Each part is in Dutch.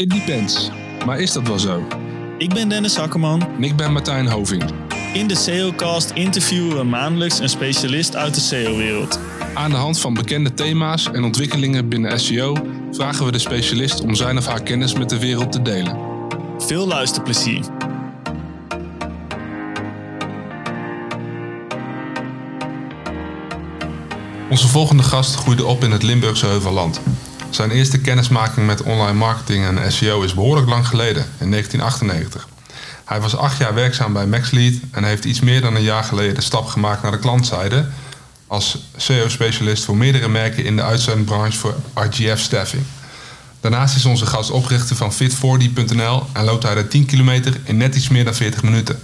It depends. Maar is dat wel zo? Ik ben Dennis Akkerman. En ik ben Martijn Hoving. In de SEOcast interviewen we maandelijks een specialist uit de SEO-wereld. Aan de hand van bekende thema's en ontwikkelingen binnen SEO vragen we de specialist om zijn of haar kennis met de wereld te delen. Veel luisterplezier. Onze volgende gast groeide op in het Limburgse Heuvelland. Zijn eerste kennismaking met online marketing en SEO is behoorlijk lang geleden, in 1998. Hij was acht jaar werkzaam bij MaxLead en heeft iets meer dan een jaar geleden de stap gemaakt naar de klantzijde als SEO-specialist voor meerdere merken in de uitzendbranche voor RGF Staffing. Daarnaast is onze gast oprichter van fit4d.nl en loopt hij de 10 kilometer in net iets meer dan 40 minuten.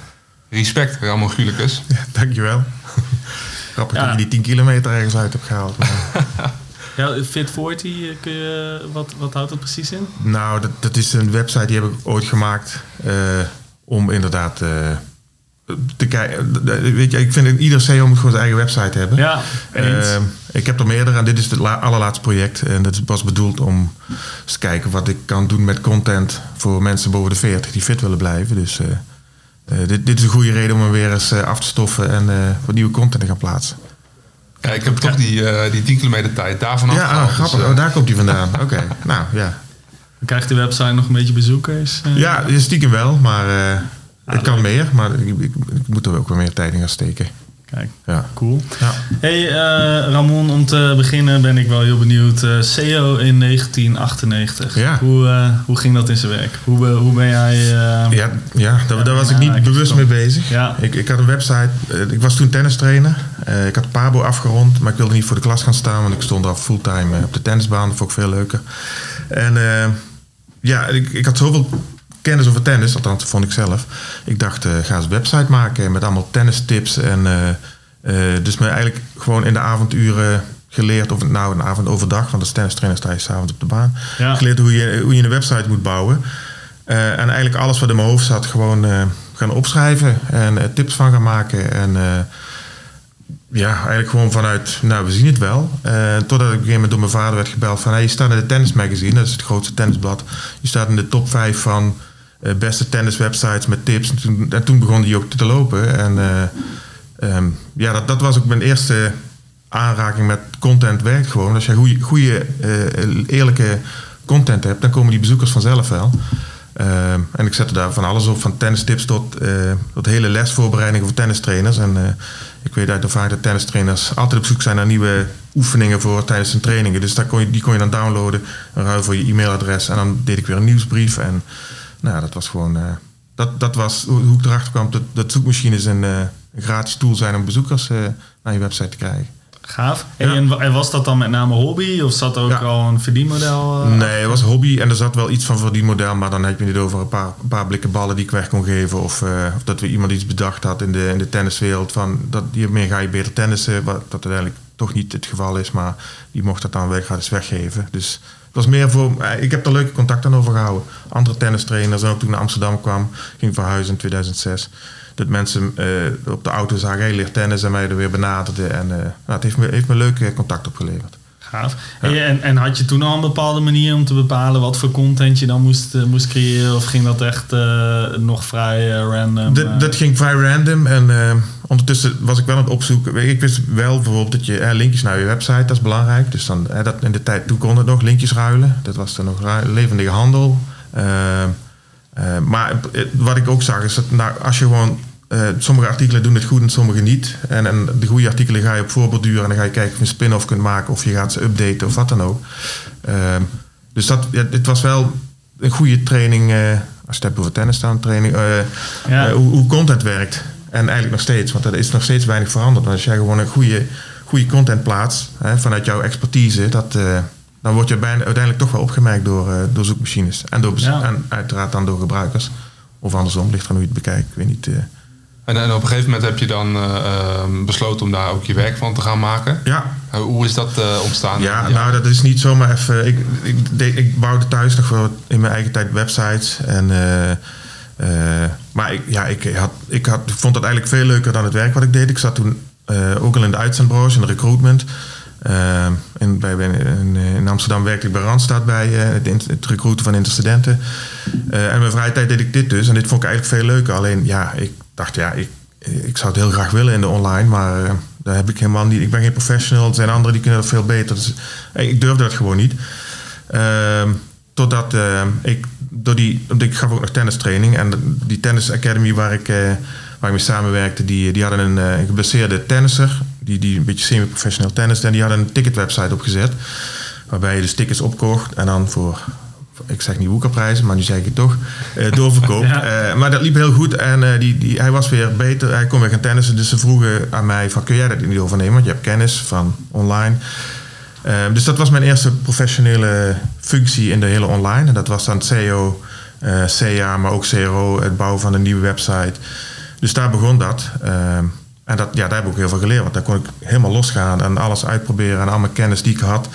Respect, Ramon Gulicus. Ja, dankjewel. Grappig Ja. dat je die 10 kilometer ergens uit hebt gehaald. maar- Ja, Fit 40, kun je, wat, wat houdt het precies in? nou, dat, dat is een website die heb ik ooit gemaakt eh, om inderdaad eh, te kijken. Weet je, ik vind dat ieder CEO moet gewoon zijn eigen website hebben. Ja, eens. Eh, ik heb er meerdere en dit is het la- allerlaatste project. En dat was bedoeld om eens te kijken wat ik kan doen met content voor mensen boven de 40 die fit willen blijven. Dus eh, eh, dit, dit is een goede reden om hem weer eens eh, af te stoffen en eh, wat nieuwe content te gaan plaatsen. Ja, ik heb toch die, eh, die 10 kilometer tijd daarvan Ja, afgehaald. ah, grappig. dus, Oh, daar komt hij vandaan. Oké, nou ja. Dan krijgt de website nog een beetje bezoekers. eh. Ja, stiekem wel, maar eh, het kan leuk. meer. Maar ik, ik, ik moet er ook wel meer tijd in gaan steken. Kijk, Ja. cool. Ja. Hey eh, Ramon, om te beginnen ben ik wel heel benieuwd. Eh SEO in 1998. Ja. Hoe, eh, hoe ging dat in zijn werk? Hoe, hoe ben jij... Ja, ja daar, daar was ik niet bewust mee bezig. Ja. Ik, ik had een website. ik was toen tennistrainer. Ik had Pabo afgerond, maar ik wilde niet voor de klas gaan staan, want ik stond al fulltime op de tennisbaan. Dat vond ik veel leuker. En ja, ik, ik had zoveel kennis over tennis, althans vond ik zelf. Ik dacht, eh, ga eens een website maken met allemaal tennistips. En eh, eh, dus me eigenlijk gewoon in de avonduren geleerd, of nou een avond overdag, want als tennistrainer sta je s'avonds op de baan. Ja. Geleerd hoe je, hoe je een website moet bouwen. En eigenlijk alles wat in mijn hoofd zat, gewoon gaan opschrijven en tips van gaan maken. En ja, eigenlijk gewoon vanuit, nou, we zien het wel. Eh, totdat ik op een gegeven moment door mijn vader werd gebeld van... Hey, je staat in de Tennis Magazine, dat is het grootste tennisblad. Je staat in de top 5 van beste tenniswebsites met tips. En toen, en toen begon die ook te lopen. En eh, ehm, ja, dat, dat was ook mijn eerste aanraking met content werkt gewoon. Als je goede, eh, eerlijke content hebt, dan komen die bezoekers vanzelf wel. Ehm, en ik zette daar van alles op, van tennistips tot, eh, tot hele lesvoorbereidingen voor tennistrainers. En eh, ik weet uit ervaring dat tennistrainers altijd op zoek zijn naar nieuwe oefeningen voor tijdens hun trainingen. Dus daar kon je, die kon je dan downloaden, ruil voor je e-mailadres. En dan deed ik weer een nieuwsbrief. En nou, dat was gewoon. eh, dat, dat was hoe ik erachter kwam dat, dat zoekmachines een, eh, een gratis tool zijn om bezoekers eh, naar je website te krijgen. Gaaf. Ja. en, en was dat dan met name hobby? Of zat er ook Ja. al een verdienmodel? Nee, het was hobby en er zat wel iets van verdienmodel, maar dan heb je het over een paar, een paar blikken ballen die ik weg kon geven. Of, of dat we iemand iets bedacht had in de, in de tenniswereld van dat hiermee ga je beter tennissen, wat dat uiteindelijk toch niet het geval is, maar die mocht dat dan wel gratis weggeven. Dus was meer voor, eh, ik heb er leuke contacten aan overgehouden. Andere tennistrainers en ook toen ik naar Amsterdam kwam, ging verhuizen in 2006. Dat mensen eh, op de auto zagen, hey, leer tennis en mij er weer benaderden. En eh, nou, het heeft me, heeft me leuke contact opgeleverd. Gaaf. En, en had je toen al een bepaalde manier om te bepalen wat voor content je dan moest, eh, moest creëren? Of ging dat echt eh, nog vrij eh, random? Dat, dat ging vrij random en ondertussen was ik wel aan het opzoeken. Ik wist wel bijvoorbeeld dat je linkjes naar je website, dat is belangrijk. Dus dan, dat, in de tijd toen kon het nog, linkjes ruilen. Dat was dan nog levendige handel. Maar wat ik ook zag is dat nou, als je gewoon... eh, sommige artikelen doen het goed en sommige niet. En, en de goede artikelen ga je op voorborduren en dan ga je kijken of je een spin-off kunt maken of je gaat ze updaten of wat dan ook. Ehm, dus dat, ja, het was wel een goede training, eh, als je het hebt over tennis staan, training, eh, Ja. hoe, hoe content werkt. En eigenlijk nog steeds, want er is nog steeds weinig veranderd. Want als jij gewoon een goede, goede content plaatst, hè, vanuit jouw expertise, dat, dan word je bijna, uiteindelijk toch wel opgemerkt door, door zoekmachines. En, door, Ja. en uiteraard dan door gebruikers. Of andersom, ligt eraan hoe je het bekijkt. Ik weet niet. En, en op een gegeven moment heb je dan eh, ehm, besloten om daar ook je werk van te gaan maken. ja, Eh, hoe is dat eh, ontstaan? Ja, nou dat is niet zomaar even. Ik, ik, bouwde thuis nog wel in mijn eigen tijd websites. En, maar ik, ja, ik, had, ik had, vond dat eigenlijk veel leuker dan het werk wat ik deed. Ik zat toen ook al in de uitzendbranche, in de recruitment. In, bij, in, in, Amsterdam werkte ik bij Randstad bij het, het recruiten van interstudenten. en mijn vrije tijd deed ik dit dus. En dit vond ik eigenlijk veel leuker. Alleen ja, ik dacht ja, ik, ik zou het heel graag willen in de online, maar daar heb ik helemaal niet. Ik ben geen professional. Er zijn anderen die kunnen dat veel beter. Dus ik durfde dat gewoon niet. Ehm, totdat ik door die, ik gaf ook nog tennistraining. En die tennis academy waar ik, waar ik mee samenwerkte, die, die hadden een, een geblesseerde tennisser. Die, die een beetje semi-professioneel tennis. En die hadden een ticketwebsite opgezet. Waarbij je dus tickets opkocht en dan voor, ik zeg niet woekerprijzen, maar nu zeg ik het toch, uh, doorverkoop. maar dat liep heel goed en die, die, hij was weer beter. Hij kon weer gaan tennissen. Dus ze vroegen aan mij van, kun jij dat niet overnemen? Want je hebt kennis van online. Dus dat was mijn eerste professionele functie in de hele online. En dat was dan CEO, eh, CA, maar ook CRO, het bouwen van een nieuwe website. Dus daar begon dat. En dat, ja, daar heb ik ook heel veel geleerd. Want daar kon ik helemaal losgaan en alles uitproberen. En al mijn kennis die ik had,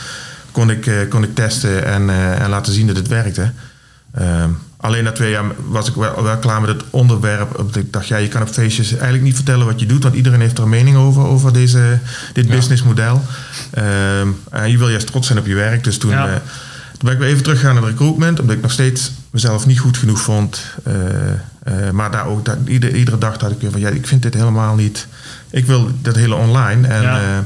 kon ik, uh, kon ik testen en, uh, en laten zien dat het werkte. Ehm, alleen na twee jaar was ik wel, wel, klaar met het onderwerp. Ik dacht, ja, je kan op feestjes eigenlijk niet vertellen wat je doet, want iedereen heeft er een mening over, over deze, dit businessmodel. Um, en je wil juist trots zijn op je werk. Dus toen, uh, toen ben ik weer even teruggegaan naar de recruitment, omdat ik nog steeds mezelf niet goed genoeg vond. Uh, uh, maar daar ook, daar, iedere, iedere dag had ik weer van, ja, ik vind dit helemaal niet. Ik wil dat hele online. En ja.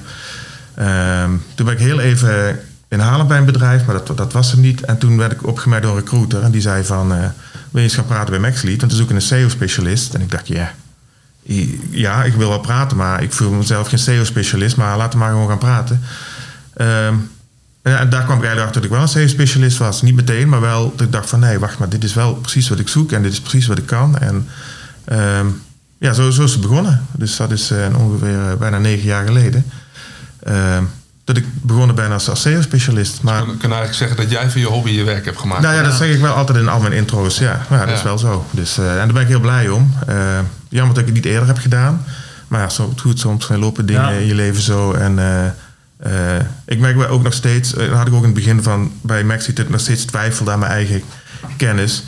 um, toen ben ik heel even in bij een bedrijf, maar dat, dat was hem niet. En toen werd ik opgemerkt door een recruiter en die zei van, uh, wil je eens gaan praten bij MaxLead? Want we zoeken een SEO-specialist. En ik dacht, ja, ja, ik wil wel praten, maar ik voel mezelf geen SEO-specialist, maar laten we maar gewoon gaan praten. Um, en daar kwam ik eigenlijk achter dat ik wel een SEO-specialist was. Niet meteen, maar wel dat ik dacht van, nee, wacht maar, dit is wel precies wat ik zoek en dit is precies wat ik kan. En um, ja, zo, zo is het begonnen. Dus dat is uh, ongeveer uh, bijna negen jaar geleden. Um, dat ik begonnen ben als, als SEO-specialist. Maar dus kan, eigenlijk zeggen dat jij voor je hobby je werk hebt gemaakt. Nou ja, dat zeg ik wel altijd in al mijn intro's. Ja, maar ja, dat is wel zo. Dus, uh, en daar ben ik heel blij om. Uh, jammer dat ik het niet eerder heb gedaan. Maar ja, zo, het goed, soms lopen dingen in je leven zo. En uh, ik merk ook nog steeds, had ik ook in het begin van bij Maxi dat ik nog steeds twijfelde aan mijn eigen kennis.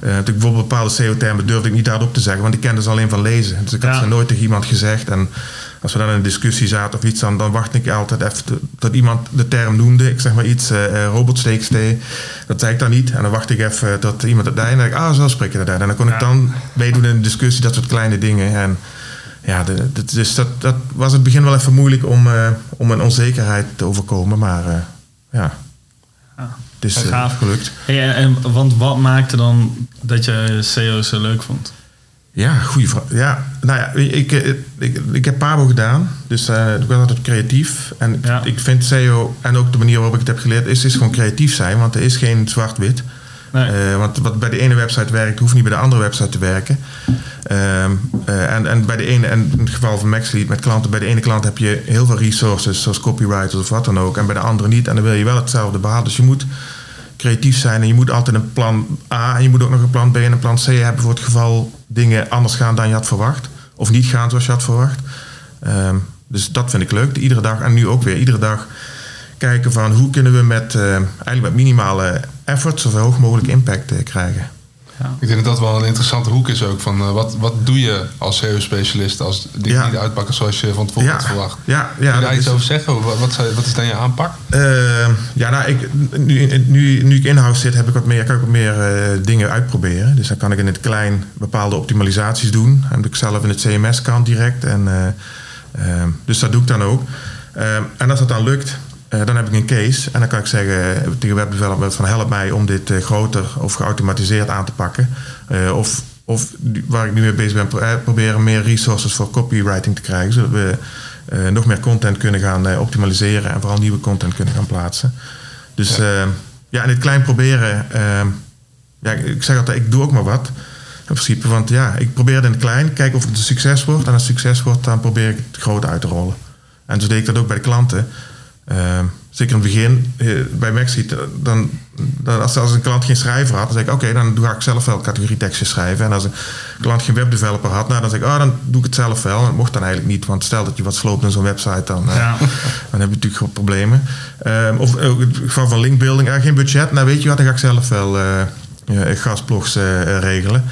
Uh, toen ik bijvoorbeeld bepaalde SEO-termen durfde ik niet hardop te zeggen, want ik kende ze alleen van lezen. Dus ik had ze nooit tegen iemand gezegd. En als we dan in een discussie zaten of iets, dan, dan wacht ik altijd even dat iemand de term noemde. Ik zeg maar iets, uh. Dat zei ik dan niet. En dan wacht ik even tot iemand het deed. En dan denk ik, ah, zo spreek je dat uit. En dan kon ik dan meedoen in de discussie, dat soort kleine dingen. En ja, de, de, dus dat, dat was het begin wel even moeilijk om, uh, om een onzekerheid te overkomen. Maar uh, ja, het is gelukt. Hey, en, want wat maakte dan dat je SEO zo leuk vond? Ja, goede vraag. Ja, nou ja, ik, ik, ik, ik heb Pabo gedaan. Dus uh, ik ben altijd creatief. En ja. ik vind SEO en ook de manier waarop ik het heb geleerd... is, is gewoon creatief zijn. Want er is geen zwart-wit. Nee. Uh, want wat bij de ene website werkt, hoeft niet bij de andere website te werken. Uh, en, en bij de ene, en in het geval van MaxLead met klanten, bij de ene klant heb je heel veel resources, zoals copywriters of wat dan ook. En bij de andere niet. En dan wil je wel hetzelfde behalen. Dus je moet creatief zijn en je moet altijd een plan A en je moet ook nog een plan B en een plan C hebben voor het geval dingen anders gaan dan je had verwacht. Of niet gaan zoals je had verwacht. Um, dus dat vind ik leuk. Iedere dag en nu ook weer. Iedere dag kijken van hoe kunnen we met, uh, eigenlijk met minimale effort zoveel hoog mogelijk impact uh, krijgen. Ja. Ik denk dat dat wel een interessante hoek is ook. Van, uh, wat, wat doe je als SEO-specialist als dingen ja. niet uitpakken zoals je van tevoren ja. had verwacht? Ja, ja, Kun je daar iets is... over zeggen? Wat, wat, wat, is dan je aanpak? Uh, ja, nou, ik, nu, nu, nu ik in-house zit, heb ik wat meer, kan ik wat meer uh, dingen uitproberen. Dus dan kan ik in het klein bepaalde optimalisaties doen. En ik zelf in het CMS kan direct. En, dus dat doe ik dan ook. en als dat dan lukt, uh, dan heb ik een case en dan kan ik zeggen tegen webdeveloper van help mij om dit uh, groter of geautomatiseerd aan te pakken. Uh, of, of waar ik nu mee bezig ben, proberen meer resources voor copywriting te krijgen. Zodat we nog meer content kunnen gaan optimaliseren en vooral nieuwe content kunnen gaan plaatsen. Dus ja, ja in het klein proberen. ja, ik zeg altijd, ik doe ook maar wat. In principe, want ja, ik probeer het in het klein, kijken of het een succes wordt. En als het succes wordt, dan probeer ik het groot uit te rollen. En zo deed ik dat ook bij de klanten. Uh, zeker in het begin, uh, bij Maxit, dan, dan, als, als een klant geen schrijver had, dan zeg ik oké, okay, dan ga ik zelf wel categorie tekstjes schrijven. En als een klant geen webdeveloper had, nou, dan zeg ik, oh, dan doe ik het zelf wel. En dat mocht dan eigenlijk niet, want stel dat je wat sloopt in zo'n website, dan, uh, ja. dan heb je natuurlijk gewoon problemen. Um, of in het geval van linkbuilding, uh, geen budget, nou weet je wat, dan ga ik zelf wel gasplogs regelen.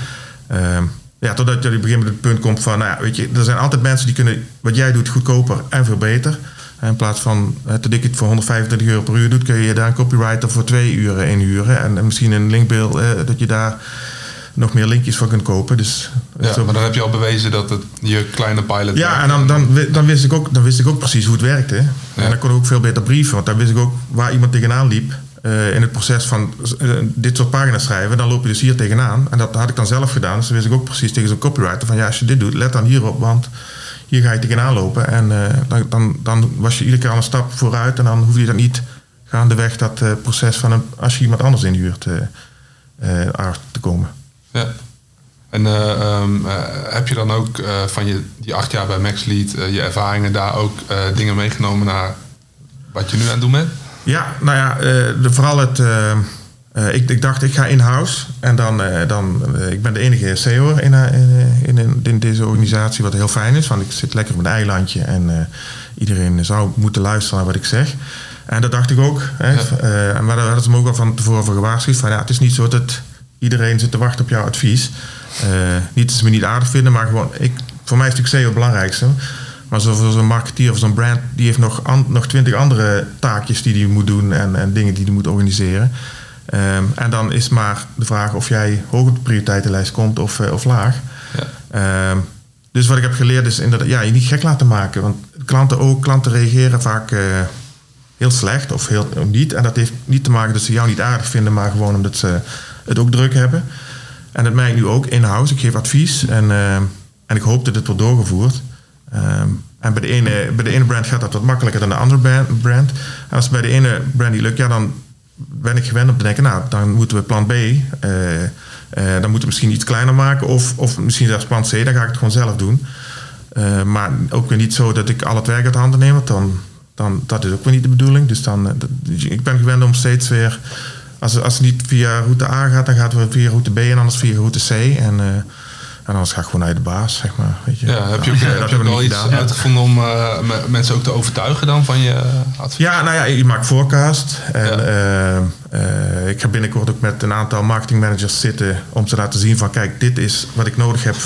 Um, ja, totdat je op een gegeven moment het punt komt van, nou ja, weet je, er zijn altijd mensen die kunnen wat jij doet goedkoper en veel beter. In plaats van uh, dat ik het voor 125 euro per uur doet, kun je daar een copywriter voor twee uren inhuren. En, en misschien een linkbeeld, uh, dat je daar nog meer linkjes voor kunt kopen. Dus, ja, zo... maar dan heb je al bewezen dat het je kleine pilot Ja, en dan, dan, dan, wist ik ook, dan wist ik ook precies hoe het werkte. Ja. En dan kon ik ook veel beter brieven. Want dan wist ik ook waar iemand tegenaan liep. Uh, in het proces van uh, dit soort pagina's schrijven, dan loop je dus hier tegenaan. En dat had ik dan zelf gedaan. Dus dan wist ik ook precies tegen zo'n copywriter van ja, als je dit doet, let dan hierop, want hier ga je tegenaan lopen. En uh, dan, dan, dan, was je iedere keer al een stap vooruit en dan hoef je dan niet gaandeweg dat proces van een, als je iemand anders inhuurt te komen. Ja. En um, heb je dan ook van je, die acht jaar bij MaxLead, je ervaringen daar ook dingen meegenomen naar wat je nu aan het doen bent? Ja, nou ja, de, vooral het. Uh, ik, ik, dacht, ik ga in-house. En dan, uh, dan ik ben de enige CEO in, in, in, in, deze organisatie, wat heel fijn is. Want ik zit lekker op een eilandje en iedereen zou moeten luisteren naar wat ik zeg. En dat dacht ik ook. Hè. Ja. maar daar hadden ze me ook al van tevoren voor gewaarschuwd. Van, ja, het is niet zo dat iedereen zit te wachten op jouw advies. niet dat ze me niet aardig vinden, maar gewoon, ik, voor mij is natuurlijk CEO het belangrijkste. Maar zo'n marketeer of zo'n brand, die heeft nog, an, nog twintig andere taakjes die hij moet doen en, en dingen die hij moet organiseren. Um, en dan is maar de vraag of jij hoog op de prioriteitenlijst komt of, uh, of laag. Ja. Um, dus wat ik heb geleerd is inderdaad, ja, je niet gek laten maken. Want klanten ook, klanten reageren vaak uh, heel slecht of heel of niet. En dat heeft niet te maken dat ze jou niet aardig vinden, maar gewoon omdat ze het ook druk hebben. En dat merk ik nu ook in-house. Ik geef advies en, uh, en ik hoop dat het wordt doorgevoerd. Um, en bij de, ene, bij de ene brand gaat dat wat makkelijker dan de andere brand. En als bij de ene brand niet lukt, ja, dan ben ik gewend om te denken, nou, dan moeten we plan B. Uh, uh, dan moeten we misschien iets kleiner maken. Of, of misschien zelfs plan C, dan ga ik het gewoon zelf doen. Uh, maar ook weer niet zo dat ik al het werk uit handen neem. Want dan, dan, dat is ook weer niet de bedoeling. Dus dan, dat, ik ben gewend om steeds weer... Als, als het niet via route A gaat, dan gaat het via route B en anders via route C. En en anders ga ik gewoon naar de baas, zeg maar. Weet je. Ja, heb je ook, ja, heb je ook al iets gedaan. uitgevonden om uh, mensen ook te overtuigen dan van je advies? Ja, nou ja, je maakt forecast. En ja. uh, uh, ik ga binnenkort ook met een aantal marketingmanagers zitten om te laten zien van kijk, dit is wat ik nodig heb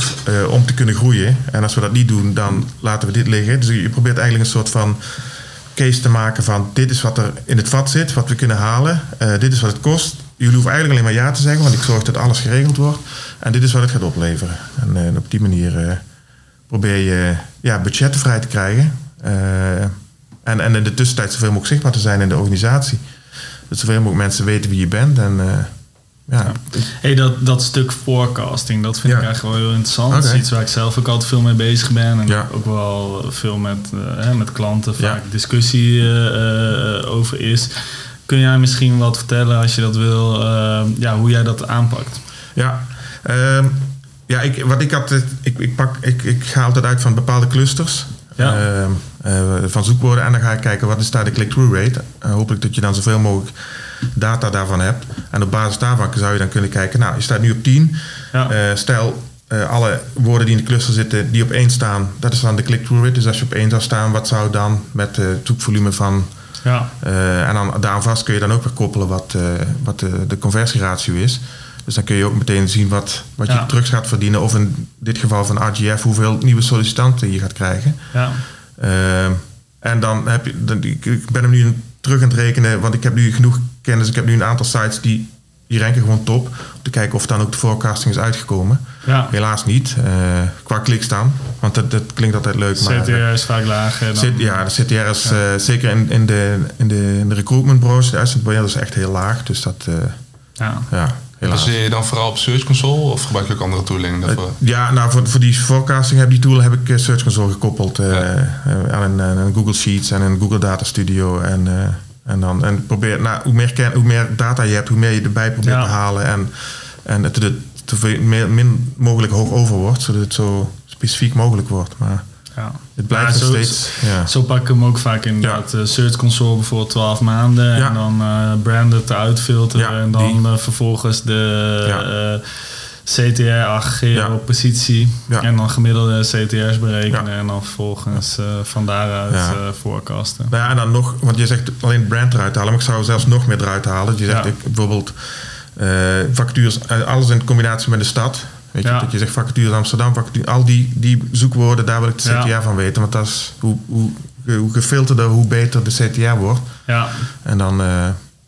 om te kunnen groeien. En als we dat niet doen, dan laten we dit liggen. Dus je probeert eigenlijk een soort van case te maken van dit is wat er in het vat zit, wat we kunnen halen. dit is wat het kost jullie hoeven eigenlijk alleen maar ja te zeggen, want ik zorg dat alles geregeld wordt. En dit is wat het gaat opleveren. En, en op die manier uh, probeer je ja, budgetten vrij te krijgen. Uh, en, en in de tussentijd zoveel mogelijk zichtbaar te zijn in de organisatie. Dat zoveel mogelijk mensen weten wie je bent. En, ja. Hey, dat, dat stuk forecasting, dat vind ja. ik eigenlijk wel heel interessant. Dat is iets waar ik zelf ook altijd veel mee bezig ben. En ja. ook wel veel met, met klanten vaak discussie over is. Kun jij misschien wat vertellen, als je dat wil, uh, ja, hoe jij dat aanpakt? Ja, uh, ja ik, wat ik had, ik, ik, pak, ik, ik ga altijd uit van bepaalde clusters. Ja. Uh, van zoekwoorden en dan ga ik kijken wat is daar de click-through rate. hopelijk dat je dan zoveel mogelijk data daarvan hebt. En op basis daarvan zou je dan kunnen kijken, nou, je staat nu op 10. Ja. stel, alle woorden die in de cluster zitten, die op 1 staan, dat is dan de click-through rate. Dus als je op 1 zou staan, wat zou dan met het zoekvolume van ja. Uh, en dan daaraan vast kun je dan ook weer koppelen wat, uh, wat de, de, conversieratio is. Dus dan kun je ook meteen zien wat, wat je terug gaat verdienen. Of in dit geval van RGF, hoeveel nieuwe sollicitanten je gaat krijgen. Ja. Uh, en dan heb je, dan, ik ben hem nu terug aan het rekenen, want ik heb nu genoeg kennis. Ik heb nu een aantal sites die die ranken gewoon top. Om te kijken of dan ook de forecasting is uitgekomen. Ja. Helaas niet. Uh, qua klik staan. Want dat, dat klinkt altijd leuk. CTR maar, eh, is vaak. Dan... ja, de CTR is ja. uh, zeker in, in, de, in, de, in de recruitment branche, de uitzendbureau is echt heel laag. Dus dat, uh, ja. ja. Helaas. Baseer je dan vooral op Search Console of gebruik je ook andere tooling? Daarvoor? ja, nou voor, voor die forecasting heb die tool heb ik Search Console gekoppeld ja. aan een, een, Google Sheets en een Google Data Studio en en, dan, en probeer, nou, hoe, meer ken, hoe meer data je hebt, hoe meer je erbij probeert te halen. En, en het er meer, min mogelijk hoog over wordt, zodat het zo specifiek mogelijk wordt. Maar ja. het blijft ja, zo, steeds. Ja. Zo pak ik hem ook vaak in ja. dat uh, Search Console bijvoorbeeld 12 maanden. En dan uh, branded te uitfilteren. en dan uh, vervolgens de CTR aggregeren op positie. En dan gemiddelde CTR's berekenen. En dan vervolgens van daaruit ja. forecasten. Nou ja, en dan nog, want je zegt alleen brand eruit halen. Maar ik zou zelfs nog meer eruit halen. Je zegt ik, bijvoorbeeld vacatures, alles in combinatie met de stad. Weet je, dat je zegt vacatures Amsterdam, vacatures, al die, die zoekwoorden, daar wil ik de CTR van weten. Want dat is hoe, hoe hoe gefilterder, hoe beter de CTR wordt. Ja. En dan,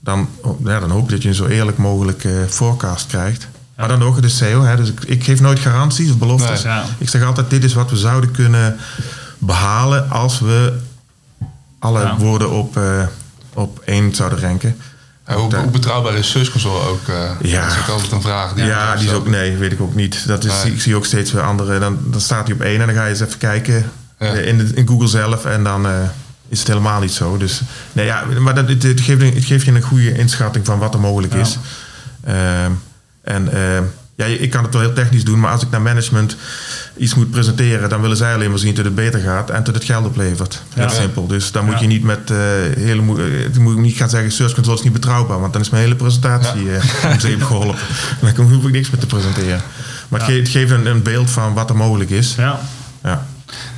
dan, ja, dan hoop ik dat je een zo eerlijk mogelijk forecast krijgt. Maar dan ook de SEO. Hè, dus ik, ik, geef nooit garanties of beloftes. Ik zeg altijd, dit is wat we zouden kunnen behalen als we alle woorden op, uh, op één zouden ranken. hoe, hoe, betrouwbaar is Search Console ook? Uh, ja. Dat is ook altijd een vraag. Die ja, die is ook, nee, weet ik ook niet. Dat is, Ik zie ook steeds weer andere. Dan, dan staat hij op één en dan ga je eens even kijken eh, in, in Google zelf. En dan is het helemaal niet zo. Dus nee, ja, maar dat, het, het, geeft, het geeft je een goede inschatting van wat er mogelijk is. Ehm, en ja, ik kan het wel heel technisch doen, maar als ik naar management iets moet presenteren, dan willen zij alleen maar zien dat het beter gaat en dat het geld oplevert. Heel simpel. Dus dan moet je niet met uh, hele uh, moet ik niet gaan zeggen Search Console is niet betrouwbaar, want dan is mijn hele presentatie ja. uh, om zeep geholpen. dan hoef ik niks meer te presenteren. Maar het, het, geeft een, een, beeld van wat er mogelijk is. Ja. ja.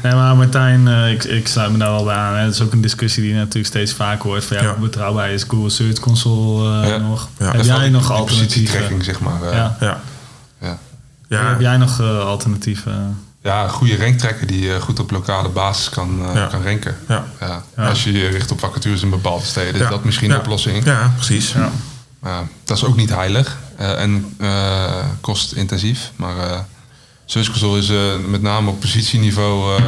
Nee, maar Martijn, uh, ik, ik sluit me daar wel bij aan. Hè. Dat is ook een discussie die je natuurlijk steeds vaker hoort. Van, ja, Hoe betrouwbaar is Google Search Console uh, nog? Heb jij nog alternatieven? zeg maar. ja. Ja. Heb jij nog uh, alternatieven? Ja, een goede ranktrekker die uh, goed op lokale basis kan, uh, kan ranken. Ja. Ja. Als je je richt op vacatures in bepaalde steden, is dat misschien een oplossing. Ja, precies. Ja. dat is ook niet heilig en kostintensief. Maar Console is met name op positieniveau.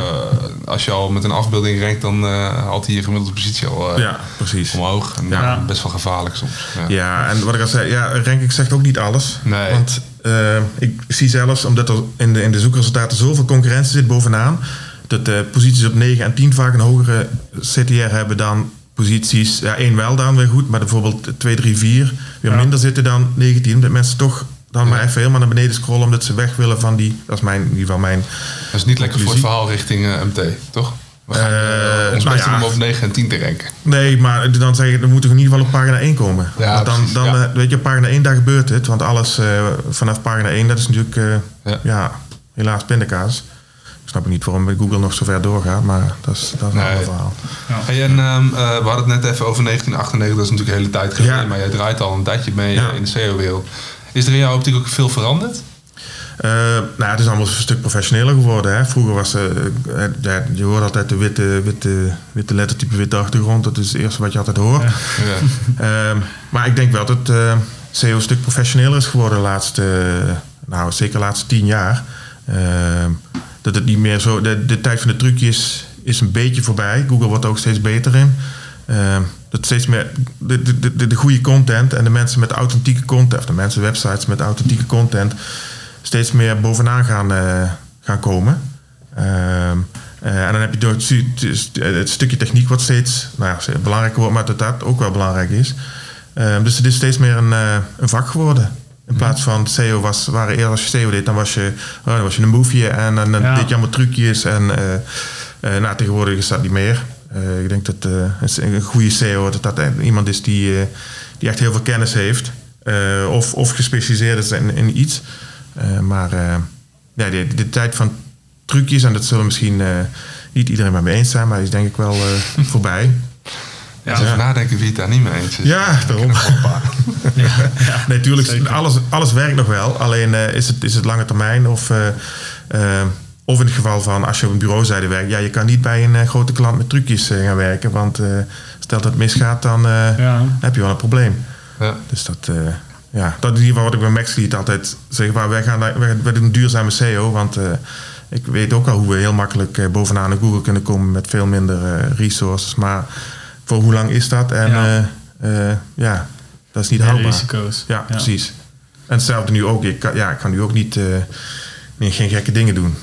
als je al met een afbeelding rankt, dan haalt hij je gemiddelde positie al ja, precies. omhoog. En best wel gevaarlijk soms. Ja. en wat ik al zei, ja, ranking zegt ook niet alles. Nee. Want uh, ik zie zelfs, omdat er in de, in de zoekresultaten zoveel concurrentie zit bovenaan, dat de posities op 9 en 10 vaak een hogere CTR hebben dan posities, ja, één wel dan weer goed, maar bijvoorbeeld 2, 3, 4 weer minder zitten dan 19. Dat mensen toch dan maar even helemaal naar beneden scrollen omdat ze weg willen van die, dat is mijn, in ieder geval mijn. Dat is niet lekker voor het verhaal richting uh, eh, MT, toch? We gaan uh, ons best om op 9 en 10 te renken. Nee, maar dan zeg je, dan moeten we in ieder geval op pagina 1 komen. Ja, dan, dan ja. weet je, op pagina 1 daar gebeurt het. Want alles uh, vanaf pagina 1, dat is natuurlijk, uh, ja. ja. helaas pindakaas. Ik snap niet waarom Google nog zo ver doorgaat, maar dat is, dat is een ander verhaal. Ja. Hey, en um, we hadden het net even over 1998, dat is natuurlijk een hele tijd geleden. Maar jij draait al een tijdje mee in de SEO-wereld. Is er in jouw optiek ook veel veranderd? Uh, nou, het is allemaal een stuk professioneler geworden. Hè. Vroeger was uh, je hoort altijd de witte, witte, witte lettertype, witte achtergrond. Dat is het eerste wat je altijd hoort. Ja. Ja. Uh, maar ik denk wel dat uh, SEO een stuk professioneler is geworden de laatste, nou zeker de laatste tien jaar. Ehm, dat het niet meer zo, de, de tijd van de trucjes is een beetje voorbij. Google wordt ook steeds beter in. Ehm, dat steeds meer de, de, de, de goede content en de mensen met authentieke content, of de mensen websites met authentieke content steeds meer bovenaan gaan, uh, gaan komen. Ehm, uh, en dan heb je door het, het, stukje techniek wat steeds nou ja, belangrijker wordt, maar dat dat ook wel belangrijk is. Uh, dus het is steeds meer een, uh, een vak geworden. In plaats van SEO was, waren eerder als je SEO deed, dan was je, oh, dan was je een boefje en dan ja. deed je allemaal trucjes. En nou, tegenwoordig is dat niet meer. Ik denk dat een goede SEO dat dat iemand is die, die echt heel veel kennis heeft. of, of gespecialiseerd is in, in iets. Eh, maar eh, ja, de, de, tijd van trucjes, en dat zullen misschien eh, niet iedereen met me eens zijn, maar is denk ik wel voorbij. Ja, als ja. nadenken wie het daar niet mee eens is. Ja, daarom. ja, ja, nee, natuurlijk, alles, alles werkt nog wel. Alleen is, het, is het lange termijn of... Of in het geval van als je op een bureauzijde werkt, ja, je kan niet bij een grote klant met trucjes gaan werken. Want uh, stel dat het misgaat, dan heb je wel een probleem. Ja. Dus dat, ja, dat is in ieder geval wat ik bij MaxLead altijd zeg. Maar wij, gaan, wij, wij doen duurzame SEO, want uh, ik weet ook al hoe we heel makkelijk uh, bovenaan in Google kunnen komen met veel minder uh, resources. Maar voor hoe lang is dat? En ja, ja dat is niet houdbaar. risico's. Ja, ja, precies. En hetzelfde nu ook. Ik kan, ja, ik kan nu ook niet, geen gekke dingen doen.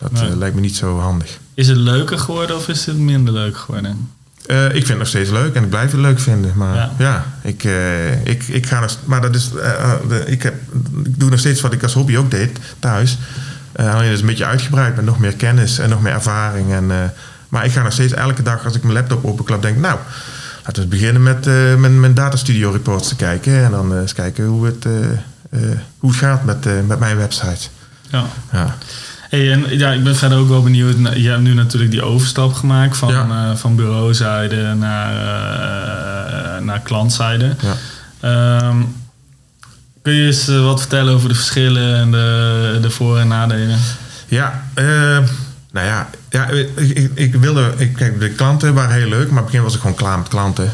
Dat nee. lijkt me niet zo handig. Is het leuker geworden of is het minder leuk geworden? Uh, ik vind het nog steeds leuk en ik blijf het leuk vinden. Maar ja, ik, uh, ik, ik ga nog, Maar dat is. Uh, de, ik, heb, ik doe nog steeds wat ik als hobby ook deed thuis. alleen is een beetje uitgebreid met nog meer kennis en nog meer ervaring. En, maar ik ga nog steeds elke dag als ik mijn laptop openklap, denk nou. Laten we beginnen met mijn, mijn datastudio reports te kijken. En dan eens kijken hoe het, hoe het gaat met, met mijn website. Ja. ja. Hey, en ja, ik ben verder ook wel benieuwd. Je hebt nu natuurlijk die overstap gemaakt van, ja. uh, van bureauzijde naar, uh, naar klantzijde. Ja. Um, kun je eens uh, wat vertellen over de verschillen en de, de voor- en nadelen? Ja, nou ja, ja, ik, ik, wilde... Ik, kijk, de klanten waren heel leuk, maar het begin was ik gewoon klaar met klanten.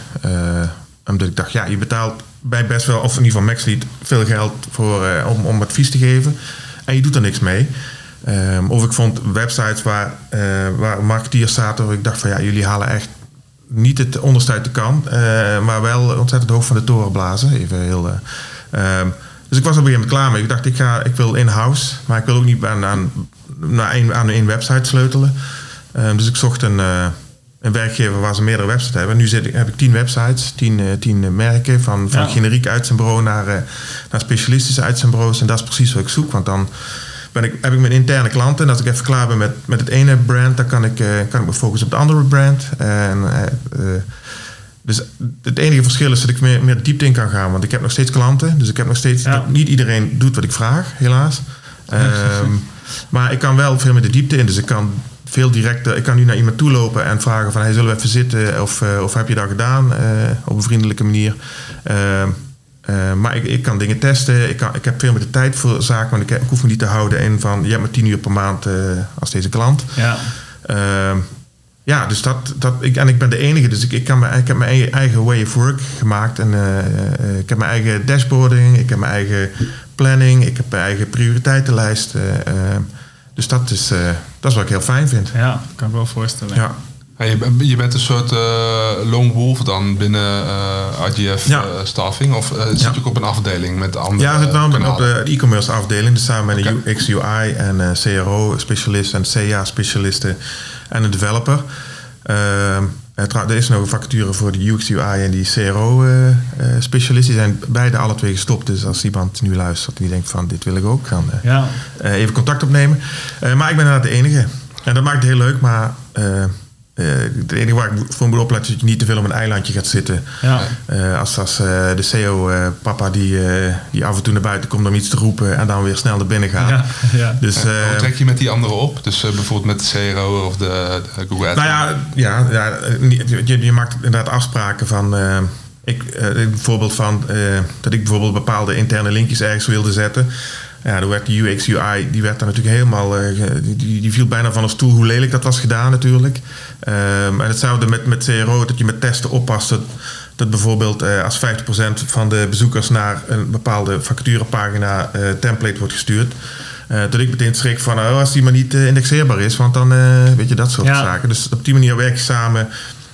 Omdat ik dacht, ja, je betaalt bij best wel, of in ieder geval MaxLead, veel geld voor, om, om advies te geven. En je doet er niks mee. Um, of ik vond websites waar, uh, waar marketeers zaten, waar ik dacht van ja, jullie halen echt niet het onderste uit de kan, uh, maar wel ontzettend hoog van de toren blazen. Even heel. Um, dus ik was op een gegeven klaar mee. Ik dacht, ik, ga, ik wil in-house, maar ik wil ook niet aan, aan, aan één website sleutelen. Um, dus ik zocht een, een werkgever waar ze meerdere websites hebben. Nu zit ik, heb ik tien websites, tien, tien merken, van, van ja. generiek uitzendbureau naar, uh, naar specialistische uitzendbureaus. En dat is precies wat ik zoek, want dan ben ik, heb ik mijn interne klanten. En als ik even klaar ben met, met het ene brand, dan kan ik, kan ik me focussen op het andere brand. En dus het enige verschil is dat ik meer, meer diepte in kan gaan. Want ik heb nog steeds klanten. Dus ik heb nog steeds... Niet iedereen doet wat ik vraag, helaas. um, maar ik kan wel veel meer de diepte in. Dus ik kan veel directer... Ik kan nu naar iemand toe lopen en vragen van... Hey, zullen we even zitten? Of, of heb je dat gedaan? Op een vriendelijke manier. Uh, maar ik, ik kan dingen testen. Ik, kan, ik heb veel meer de tijd voor zaken. Want ik, ik hoef me niet te houden in van... Je hebt maar tien uur per maand als deze klant. Ja. Ehm, ja, dus dat, dat ik, en ik ben de enige, dus ik, ik, kan mijn, ik heb mijn eigen way of work gemaakt. En uh, ik heb mijn eigen dashboarding, ik heb mijn eigen planning, ik heb mijn eigen prioriteitenlijst. Uh, dus dat is, dat is wat ik heel fijn vind. Ja, dat kan ik wel voorstellen. Ja. Je, je, bent een soort lone wolf dan binnen IGF ja. staffing? Of zit je ook op een afdeling met andere Ja, ik zit wel op de e-commerce afdeling. Dus samen met een UX, UI en CRO-specialist en CA-specialisten en een developer. Uh, er is nog een vacature voor de UX UI en die CRO-specialist. die zijn beide alle twee gestopt. Dus als iemand nu luistert en die denkt van dit wil ik ook, gaan ja. even contact opnemen. maar ik ben inderdaad de enige. En dat maakt het heel leuk, maar uh, het enige waar ik voor moet opletten is dat je niet te veel op een eilandje gaat zitten. Ja. Uh, als als uh, de CEO-papa die, die af en toe naar buiten komt om iets te roepen en dan weer snel naar binnen gaat. Ja, ja. Dus, hoe trek je met die anderen op? Dus bijvoorbeeld met de CRO of de, de Google Ads? Nou ja, ja, ja je, je maakt inderdaad afspraken van. ik, bijvoorbeeld van dat ik bijvoorbeeld bepaalde interne linkjes ergens wilde zetten. Ja, dan werd de UX UI, die werd daar natuurlijk helemaal, uh, die, die viel bijna van een stoel hoe lelijk dat was gedaan natuurlijk. Um, en hetzelfde met, met CRO, dat je met testen oppast dat, dat bijvoorbeeld uh, als 50% van de bezoekers naar een bepaalde vacaturepagina uh, template wordt gestuurd. dat ik meteen schrik van, oh, als die maar niet indexeerbaar is, want dan weet je dat soort zaken. Dus op die manier werk je samen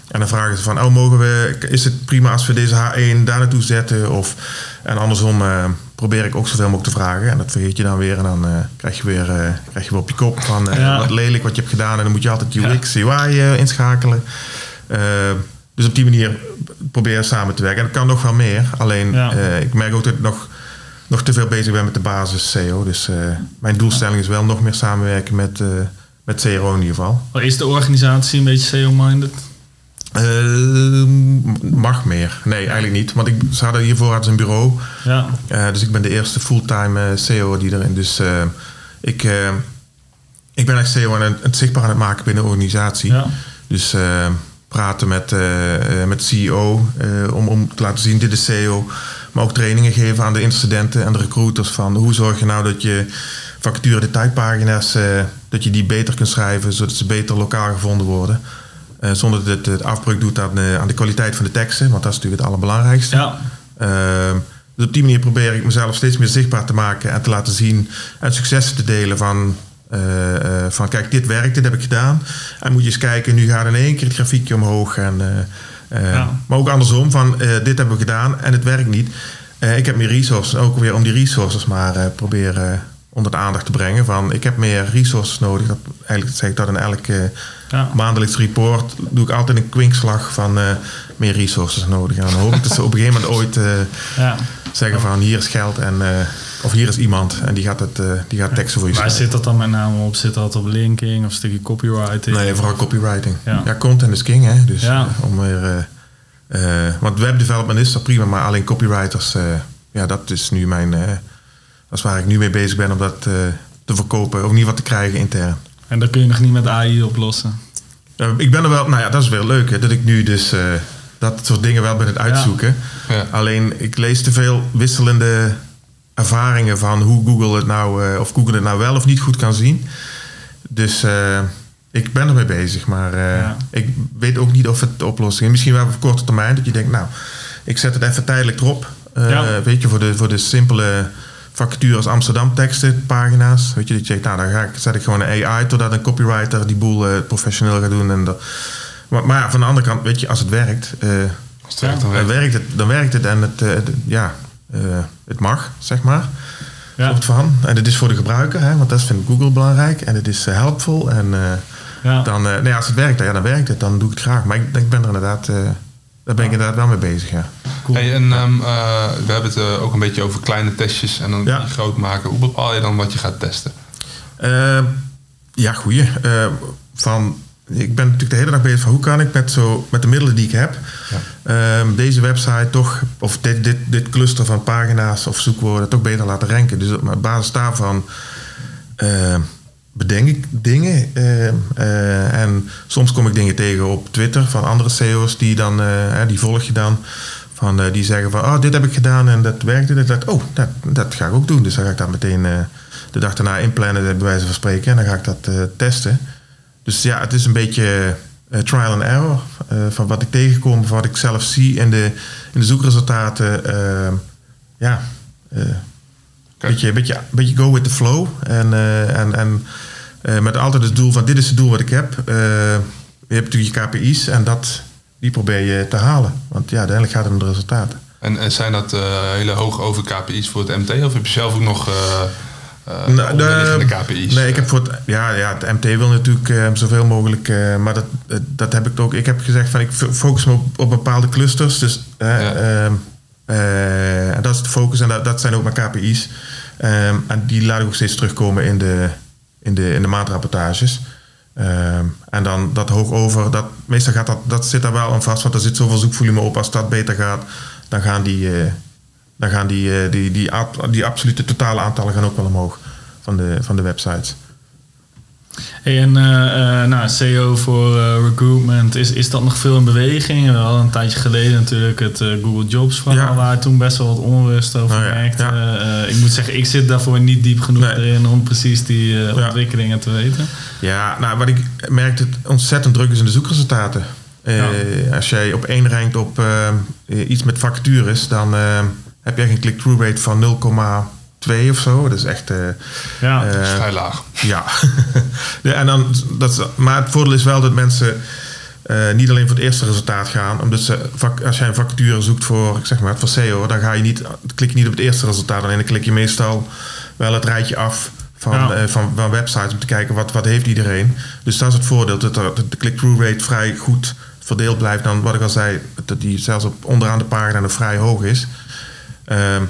en dan vragen ze van, oh, mogen we, is het prima als we deze H1 daar naartoe zetten? Of, en andersom probeer ik ook zoveel mogelijk te vragen. En dat vergeet je dan weer. En dan uh, krijg, je weer, uh, krijg je weer op je kop van uh, wat lelijk wat je hebt gedaan. En dan moet je altijd UX, ja. UI inschakelen. dus op die manier probeer je samen te werken. En dat kan nog wel meer. Alleen ik merk ook dat ik nog, nog te veel bezig ben met de basis SEO. Dus mijn doelstelling is wel nog meer samenwerken met, met CRO in ieder geval. Is de organisatie een beetje SEO-minded? Uh, mag meer. Nee, eigenlijk niet. Want ik, ze hadden hiervoor uit een bureau. Ja. Uh, dus ik ben de eerste fulltime uh, CEO die erin. Dus uh, ik, ik ben echt CEO aan het, zichtbaar aan het maken binnen de organisatie. Ja. Dus praten met, met de CEO om, om te laten zien, dit is CEO. Maar ook trainingen geven aan de incidenten en de recruiters van hoe zorg je nou dat je vacature detailpagina's, dat je die beter kunt schrijven, zodat ze beter lokaal gevonden worden. Uh, zonder dat het, afbreuk doet aan de, aan de kwaliteit van de teksten, want dat is natuurlijk het allerbelangrijkste. Ja. Uh, dus op die manier probeer ik mezelf steeds meer zichtbaar te maken en te laten zien en successen te delen van, uh, van kijk, dit werkt, dit heb ik gedaan. En moet je eens kijken, nu gaat in één keer het grafiekje omhoog. En, ja. Maar ook andersom, van dit hebben we gedaan en het werkt niet. ik heb meer resources, ook weer om die resources maar proberen onder de aandacht te brengen. Van ik heb meer resources nodig. Dat, eigenlijk zeg ik dat in elke ja. maandelijks report doe ik altijd een kwinkslag van uh, meer resources nodig. En dan hoop ik dat ze op een gegeven moment ooit uh, ja. zeggen van hier is geld en uh, of hier is iemand en die gaat, het, die gaat teksten voor je Waar zit dat dan met name op? Zit dat op linking of een stukje copywriting? Nee, vooral copywriting. Ja, ja content is king hè. Dus om weer... want webdevelopment is dat prima, maar alleen copywriters, ja, dat is nu mijn, dat is waar ik nu mee bezig ben om dat te verkopen, of ieder geval te krijgen intern. En dat kun je nog niet met AI oplossen. ik ben er wel, nou ja, dat is wel leuk hè, dat ik nu dus uh, dat soort dingen wel ben het uitzoeken. Ja. Alleen ik lees te veel wisselende ervaringen van hoe Google het nou, uh, of Google het nou wel of niet goed kan zien. Dus uh, ik ben ermee bezig, maar ik weet ook niet of het de oplossing is. Misschien wel op korte termijn, dat je denkt, nou, ik zet het even tijdelijk erop. Weet je, voor de, voor de simpele vacatures Amsterdam teksten, pagina's. Weet je, dat je denkt, nou, dan ga ik, zet ik gewoon een AI totdat een copywriter die boel professioneel gaat doen. En dat, maar, maar van de andere kant, weet je, als het werkt, als het werkt dan, werkt. het, dan werkt het en het, ja, het mag, zeg maar ja. van. En het is voor de gebruiker, hè, want dat vindt Google belangrijk. En het is helpful. En ja. dan, nee, als het werkt, ja, dan werkt het. Dan doe ik het graag. Maar ik, ik ben er inderdaad, daar ben ik inderdaad wel mee bezig. Ja. Cool. Hey, en um, we hebben het ook een beetje over kleine testjes en dan die groot maken. Hoe bepaal je dan wat je gaat testen? ja, goeie. van ik ben natuurlijk de hele dag bezig van hoe kan ik met, zo, met de middelen die ik heb, ehm, deze website toch, of dit, dit, dit cluster van pagina's of zoekwoorden toch beter laten ranken. Dus op basis daarvan uh, bedenk ik dingen. Ehm, eh, en soms kom ik dingen tegen op Twitter van andere CEO's die dan, eh, die volg je dan. Van, eh, die zeggen van, oh, dit heb ik gedaan en dat werkte. Dat, oh, dat, dat ga ik ook doen. Dus dan ga ik dat meteen de dag daarna inplannen, bij wijze van spreken. En dan ga ik dat testen. Dus ja, het is een beetje trial and error. Van wat ik tegenkom, van wat ik zelf zie in de, in de zoekresultaten. Ja, beetje, beetje, beetje go with the flow. En, en, en met altijd het doel van dit is het doel wat ik heb. je hebt natuurlijk je KPI's en dat, die probeer je te halen. Want ja, uiteindelijk gaat het om de resultaten. En, en zijn dat hele hoog over KPI's voor het MT? Of heb je zelf ook nog uh, nou, de, KPI's. Nee, ik heb voor het, ja, ja, het MT wil natuurlijk uh, zoveel mogelijk, uh, maar dat, dat heb ik ook. Ik heb gezegd van ik focus me op, op bepaalde clusters. Dus ja. Ehm, dat is de focus en dat, dat zijn ook mijn KPI's. Um, en die laat ik ook steeds terugkomen in de, in de, in de maandrapportages. Um, en dan dat hoog over, dat, meestal gaat dat, dat zit daar wel aan vast, want er zit zoveel zoekvolume op. Als dat beter gaat, dan gaan die dan gaan die, eh, die, die, die absolute totale aantallen gaan ook wel omhoog van de, van de websites. Hey, en uh, nou, SEO voor recruitment, is, is dat nog veel in beweging? We hadden een tijdje geleden natuurlijk het Google Jobs verhaal, waar toen best wel wat onrust over oh, ja. ik moet zeggen, ik zit daarvoor niet diep genoeg erin om precies die ontwikkelingen te weten. Ja, nou wat ik merk dat het ontzettend druk is in de zoekresultaten. Als jij op één rankt op iets met vacatures, dan heb je echt een click-through rate van 0,2 of zo. Dat is echt... Uh, ja, uh, vrij laag. Ja. en dan, dat maar het voordeel is wel dat mensen uh, niet alleen voor het eerste resultaat gaan. Omdat ze, als jij een vacature zoekt voor, ik zeg maar, voor SEO, dan ga je niet, klik je niet op het eerste resultaat. Alleen dan klik je meestal wel het rijtje af van, ja. van, van, websites om te kijken wat, wat heeft iedereen. Dus dat is het voordeel, dat de click-through rate vrij goed verdeeld blijft dan wat ik al zei, dat die zelfs op onderaan de pagina nog vrij hoog is. Um,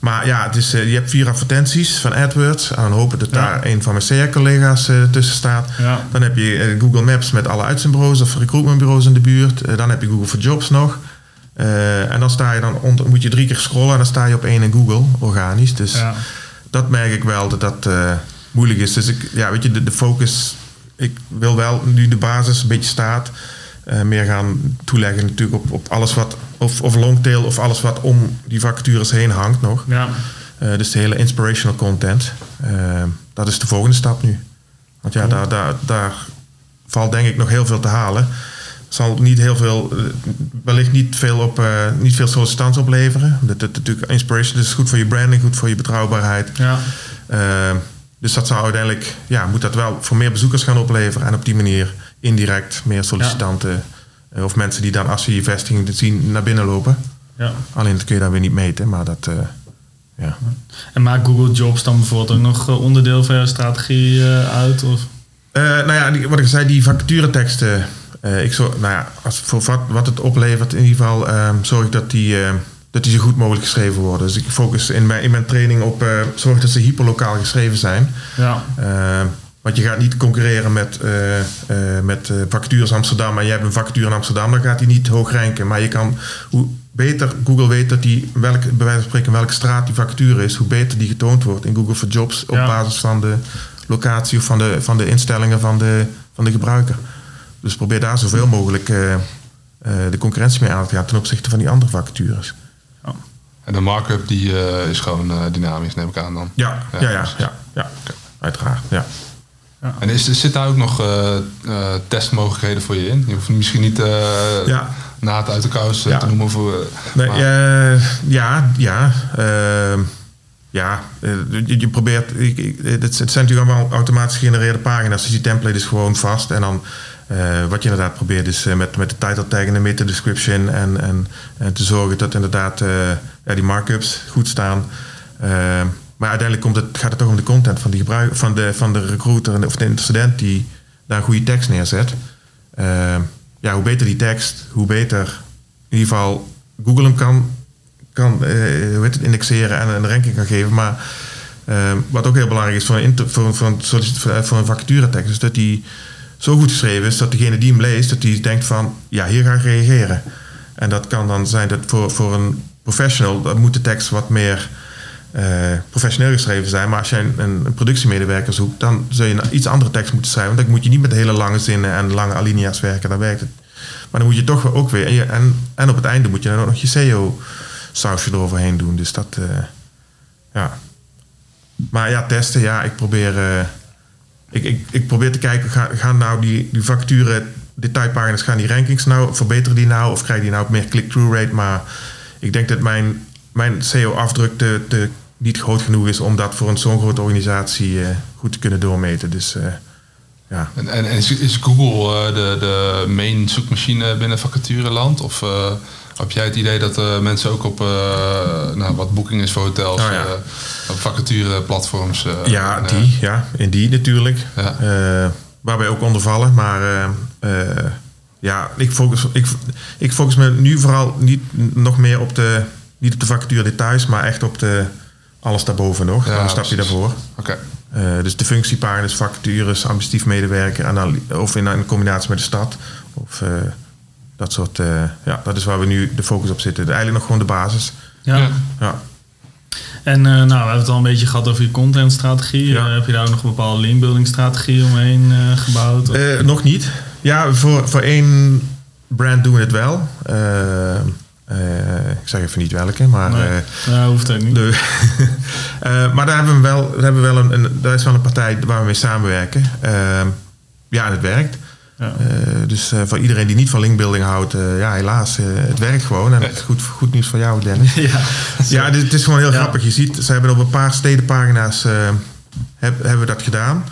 maar ja, het is, uh, je hebt vier advertenties van AdWords. En dan hopen dat daar een van mijn CR-collega's uh, eh, tussen staat. Ja. Dan heb je uh, Google Maps met alle uitzendbureaus of recruitmentbureaus in de buurt. dan heb je Google for Jobs nog. en dan sta je dan onder, moet je drie keer scrollen en dan sta je op één in Google, organisch. Dus ja. dat merk ik wel dat dat moeilijk is. Dus ik, ja, weet je, de, de focus. Ik wil wel nu de basis een beetje staat meer gaan toeleggen natuurlijk op, op alles wat, of, of longtail of alles wat om die vacatures heen hangt nog. Ja. Uh, dus de hele inspirational content. Uh, dat is de volgende stap nu. Want ja, daar, daar, daar valt denk ik nog heel veel te halen. Zal niet heel veel, wellicht niet veel, op, niet veel sollicitanten opleveren. Dat, dat, natuurlijk inspiration is goed voor je branding, goed voor je betrouwbaarheid. Ja. dus dat zou uiteindelijk, ja, moet dat wel voor meer bezoekers gaan opleveren. En op die manier indirect meer sollicitanten eh, of mensen die dan als ze je vestiging zien naar binnen lopen. Ja. Alleen dat kun je dan weer niet meten, maar dat. Uh, ja. En maakt Google Jobs dan bijvoorbeeld ook nog eh, onderdeel van je strategie uit? Of? nou ja, die, wat ik zei, die vacatureteksten. ik zo, nou ja, als, voor wat, wat het oplevert, in ieder geval ehm, zorg ik dat die, dat die zo goed mogelijk geschreven worden. Dus ik focus in mijn, in mijn training op zorg dat ze hyperlokaal geschreven zijn. Ja. Want je gaat niet concurreren met, uh, uh, met uh, vacatures Amsterdam. En jij hebt een vacature in Amsterdam, dan gaat die niet hoog ranken. Maar je kan, hoe beter Google weet dat die, welke, bij wijze van spreken, welke straat die vacature is, hoe beter die getoond wordt in Google for Jobs op basis van de locatie of van de, van de instellingen van de, van de gebruiker. Dus probeer daar zoveel mogelijk de concurrentie mee aan te gaan ten opzichte van die andere vacatures. Ja. En de markup die is gewoon dynamisch, neem ik aan dan. Ja, ja, ja, ja, ja, ja. uiteraard. Ja. Ja. En is, zit daar ook nog uh, uh, testmogelijkheden voor je in? Je hoeft misschien niet ja. na het uit de kous te noemen voor. Nee, ja, ja. Ja, je, probeert. het, zijn natuurlijk allemaal automatisch gegenereerde pagina's. Dus die template is gewoon vast. En dan wat je inderdaad probeert is met, met de title tag en de meta description. En, en, en te zorgen dat inderdaad ja, die markups goed staan. Maar uiteindelijk komt het, gaat het toch om de content van, die van, de, van de recruiter of de student die daar een goede tekst neerzet. Ehm, ja, hoe beter die tekst, hoe beter in ieder geval Google hem kan, kan uh, hoe heet het, indexeren en een ranking kan geven. Maar ehm, wat ook heel belangrijk is voor een, voor, voor een, voor een vacaturetekst, is dat die zo goed geschreven is dat degene die hem leest, dat die denkt van ja, hier ga ik reageren. En dat kan dan zijn dat voor, voor een professional, dat moet de tekst wat meer uh, professioneel geschreven zijn. Maar als je een, een, productiemedewerker zoekt, dan zul je een iets andere tekst moeten schrijven. Want dan moet je niet met hele lange zinnen en lange alinea's werken. Dan werkt het. Maar dan moet je toch ook weer. En, en, op het einde moet je dan ook nog je SEO-sausje eroverheen doen. Dus dat. Uh, ja. Maar ja, testen, ja, ik probeer. Uh, ik, ik, ik probeer te kijken, gaan, nou die, die vacature detailpagina's, gaan die rankings nou, verbeteren die nou? Of krijgen die nou meer click-through rate? Maar ik denk dat mijn mijn SEO-afdruk te, te, niet groot genoeg is om dat voor een zo'n grote organisatie uh, goed te kunnen doormeten. Dus uh, ja. En, en, is, Google uh, de, de main zoekmachine binnen vacatureland? Of heb jij het idee dat mensen ook op nou, wat boeking is voor hotels, oh, ja. op vacatureplatforms? ja, die, ja, in die natuurlijk. Ja. waar wij ook onder vallen. Maar ja, ik focus, ik, ik focus me nu vooral niet nog meer op de niet op de vacature details, maar echt op de, alles daarboven nog. Ja, een stapje daarvoor. Oké. Uh, dus de functiepaarders, vacatures, administratief medewerker, of in een combinatie met de stad. Of uh, dat soort, uh, ja, dat is waar we nu de focus op zitten. Eigenlijk nog gewoon de basis. Ja. ja. En nou, we hebben het al een beetje gehad over je contentstrategie. Ja. heb je daar ook nog een bepaalde linkbuilding strategie omheen gebouwd? nog niet. Ja, voor, voor één brand doen we het wel. Uh, ik zeg even niet welke, maar. Nee, uh, ja, hoeft het niet. De, uh, maar daar hebben we wel, daar hebben we wel een, een, daar is wel een partij waar we mee samenwerken. Ehm, ja, en het werkt. Ja. dus voor iedereen die niet van linkbuilding houdt, ja, helaas, het werkt gewoon. En het is goed, goed nieuws voor jou, Dennis. ja, ja dit, het is gewoon heel grappig. Je ziet, ze hebben op een paar stedenpagina's heb, hebben we dat gedaan.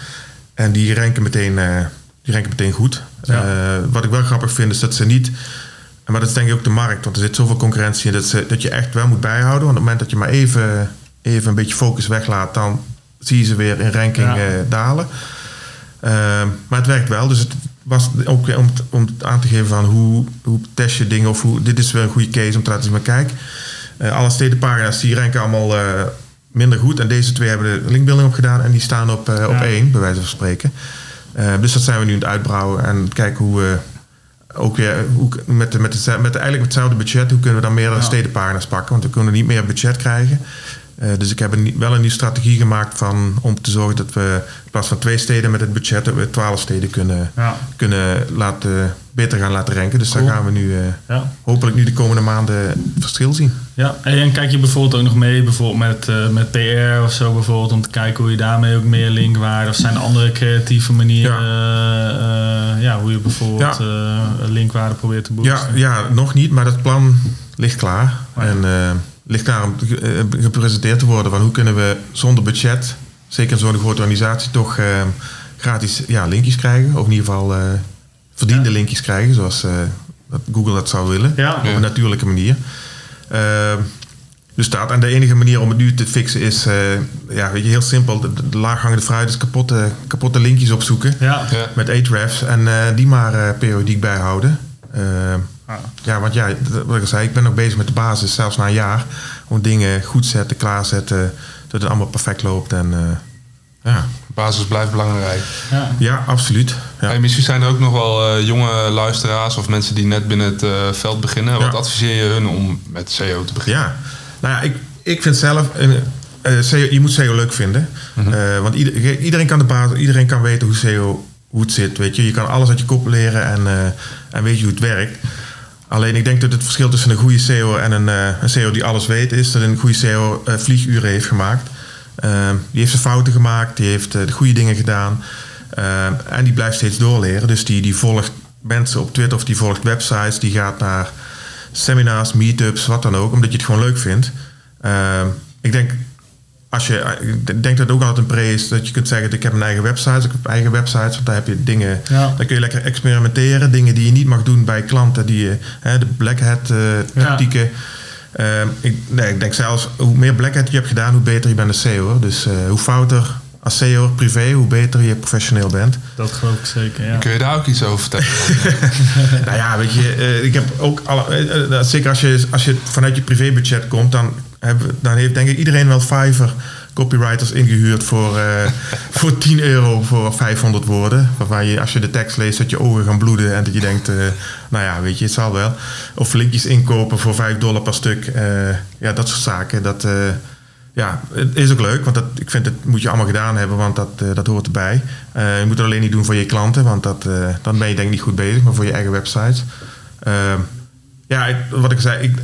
En die ranken meteen, die ranken meteen goed. wat ik wel grappig vind, is dat ze niet maar dat is denk ik ook de markt, want er zit zoveel concurrentie in dat, ze, dat je echt wel moet bijhouden. Want op het moment dat je maar even, even een beetje focus weglaat, dan zie je ze weer in ranking eh, dalen. Uh, maar het werkt wel, dus het was ook om, om het aan te geven van hoe, hoe test je dingen of hoe, dit is weer een goede case om te laten zien. Maar kijk, uh, alle stedenpagina's die ranken allemaal uh, minder goed. En deze twee hebben de linkbuilding op gedaan en die staan op, op één, bij wijze van spreken. dus dat zijn we nu aan het uitbouwen en kijken hoe we ook weer hoe, met, met, met, met eigenlijk hetzelfde budget, hoe kunnen we dan meerdere ja. stedenpagina's pakken? Want we kunnen niet meer budget krijgen. Uh, dus ik heb een, wel een nieuwe strategie gemaakt van, om te zorgen dat we in plaats van twee steden met het budget, dat we twaalf steden kunnen, ja. kunnen laten, beter gaan laten renken. Dus daar gaan we nu uh, ja. hopelijk nu de komende maanden verschil zien. Ja, en kijk je bijvoorbeeld ook nog mee bijvoorbeeld met, uh, met PR of zo bijvoorbeeld, om te kijken hoe je daarmee ook meer linkwaarde, of zijn er andere creatieve manieren, ja. ja hoe je bijvoorbeeld linkwaarde probeert te boosten? Ja, ja, nog niet, maar dat plan ligt klaar. Oh en ligt daar om gepresenteerd te worden van hoe kunnen we zonder budget, zeker in zo'n grote organisatie, toch gratis ja, linkjes krijgen. Of in ieder geval verdiende linkjes krijgen, zoals dat Google dat zou willen. Op een natuurlijke manier. Ehm, dus dat. En de enige manier om het nu te fixen is, ja, weet je, heel simpel. De, de laaghangende fruit is kapotte, kapotte linkjes opzoeken ja. met Ahrefs en die maar periodiek bijhouden. Ehm, ja, want ja, wat ik zei, ik ben nog bezig met de basis, zelfs na een jaar. Om dingen goed zetten, klaarzetten, dat het allemaal perfect loopt. En uh, ja. Basis blijft belangrijk. Ja, ja absoluut. Ja. misschien zijn er ook nog wel uh, jonge luisteraars of mensen die net binnen het uh, veld beginnen. Wat adviseer je hun om met SEO te beginnen? Ja, nou ja, ik, ik vind zelf, SEO, je moet SEO leuk vinden. -hmm. want ieder, iedereen kan de basis, iedereen kan weten hoe SEO hoe het zit. Weet je, je kan alles uit je kop leren en, en weet je hoe het werkt. Alleen ik denk dat het verschil tussen een goede CEO en een, uh, een CEO die alles weet is dat een goede CEO uh, vlieguren heeft gemaakt. Uh, die heeft zijn fouten gemaakt, die heeft de goede dingen gedaan. En die blijft steeds doorleren. Dus die, die volgt mensen op Twitter of die volgt websites. Die gaat naar seminars, meetups, wat dan ook. Omdat je het gewoon leuk vindt. ik denk als je, ik denk dat het ook altijd een pre is dat je kunt zeggen: ik heb een eigen website, ik heb eigen websites, want daar heb je dingen, ja. daar kun je lekker experimenteren, dingen die je niet mag doen bij klanten, die je, hè, de black hat uh, tactieken. Ik, nee, ik denk zelfs hoe meer black hat je hebt gedaan, hoe beter je bent als SEO. Dus hoe fouter als SEO privé, hoe beter je professioneel bent. Dat geloof ik zeker, ja. Kun je daar ook iets over vertellen? nou ja, weet je, uh, ik heb ook alle, zeker als je, als je vanuit je privébudget komt, dan dan heeft denk ik iedereen wel Fiverr copywriters ingehuurd voor, uh, voor 10 euro voor 500 woorden. Waarvan je als je de tekst leest dat je ogen gaan bloeden en dat je denkt, uh, nou ja, weet je, het zal wel. Of linkjes inkopen voor 5 dollar per stuk. Uh, ja, dat soort zaken. Dat ja, het is ook leuk, want dat, ik vind het moet je allemaal gedaan hebben, want dat, dat hoort erbij. je moet het alleen niet doen voor je klanten, want dat, dan ben je denk ik niet goed bezig, maar voor je eigen websites. ja, ik, wat ik zei, ik,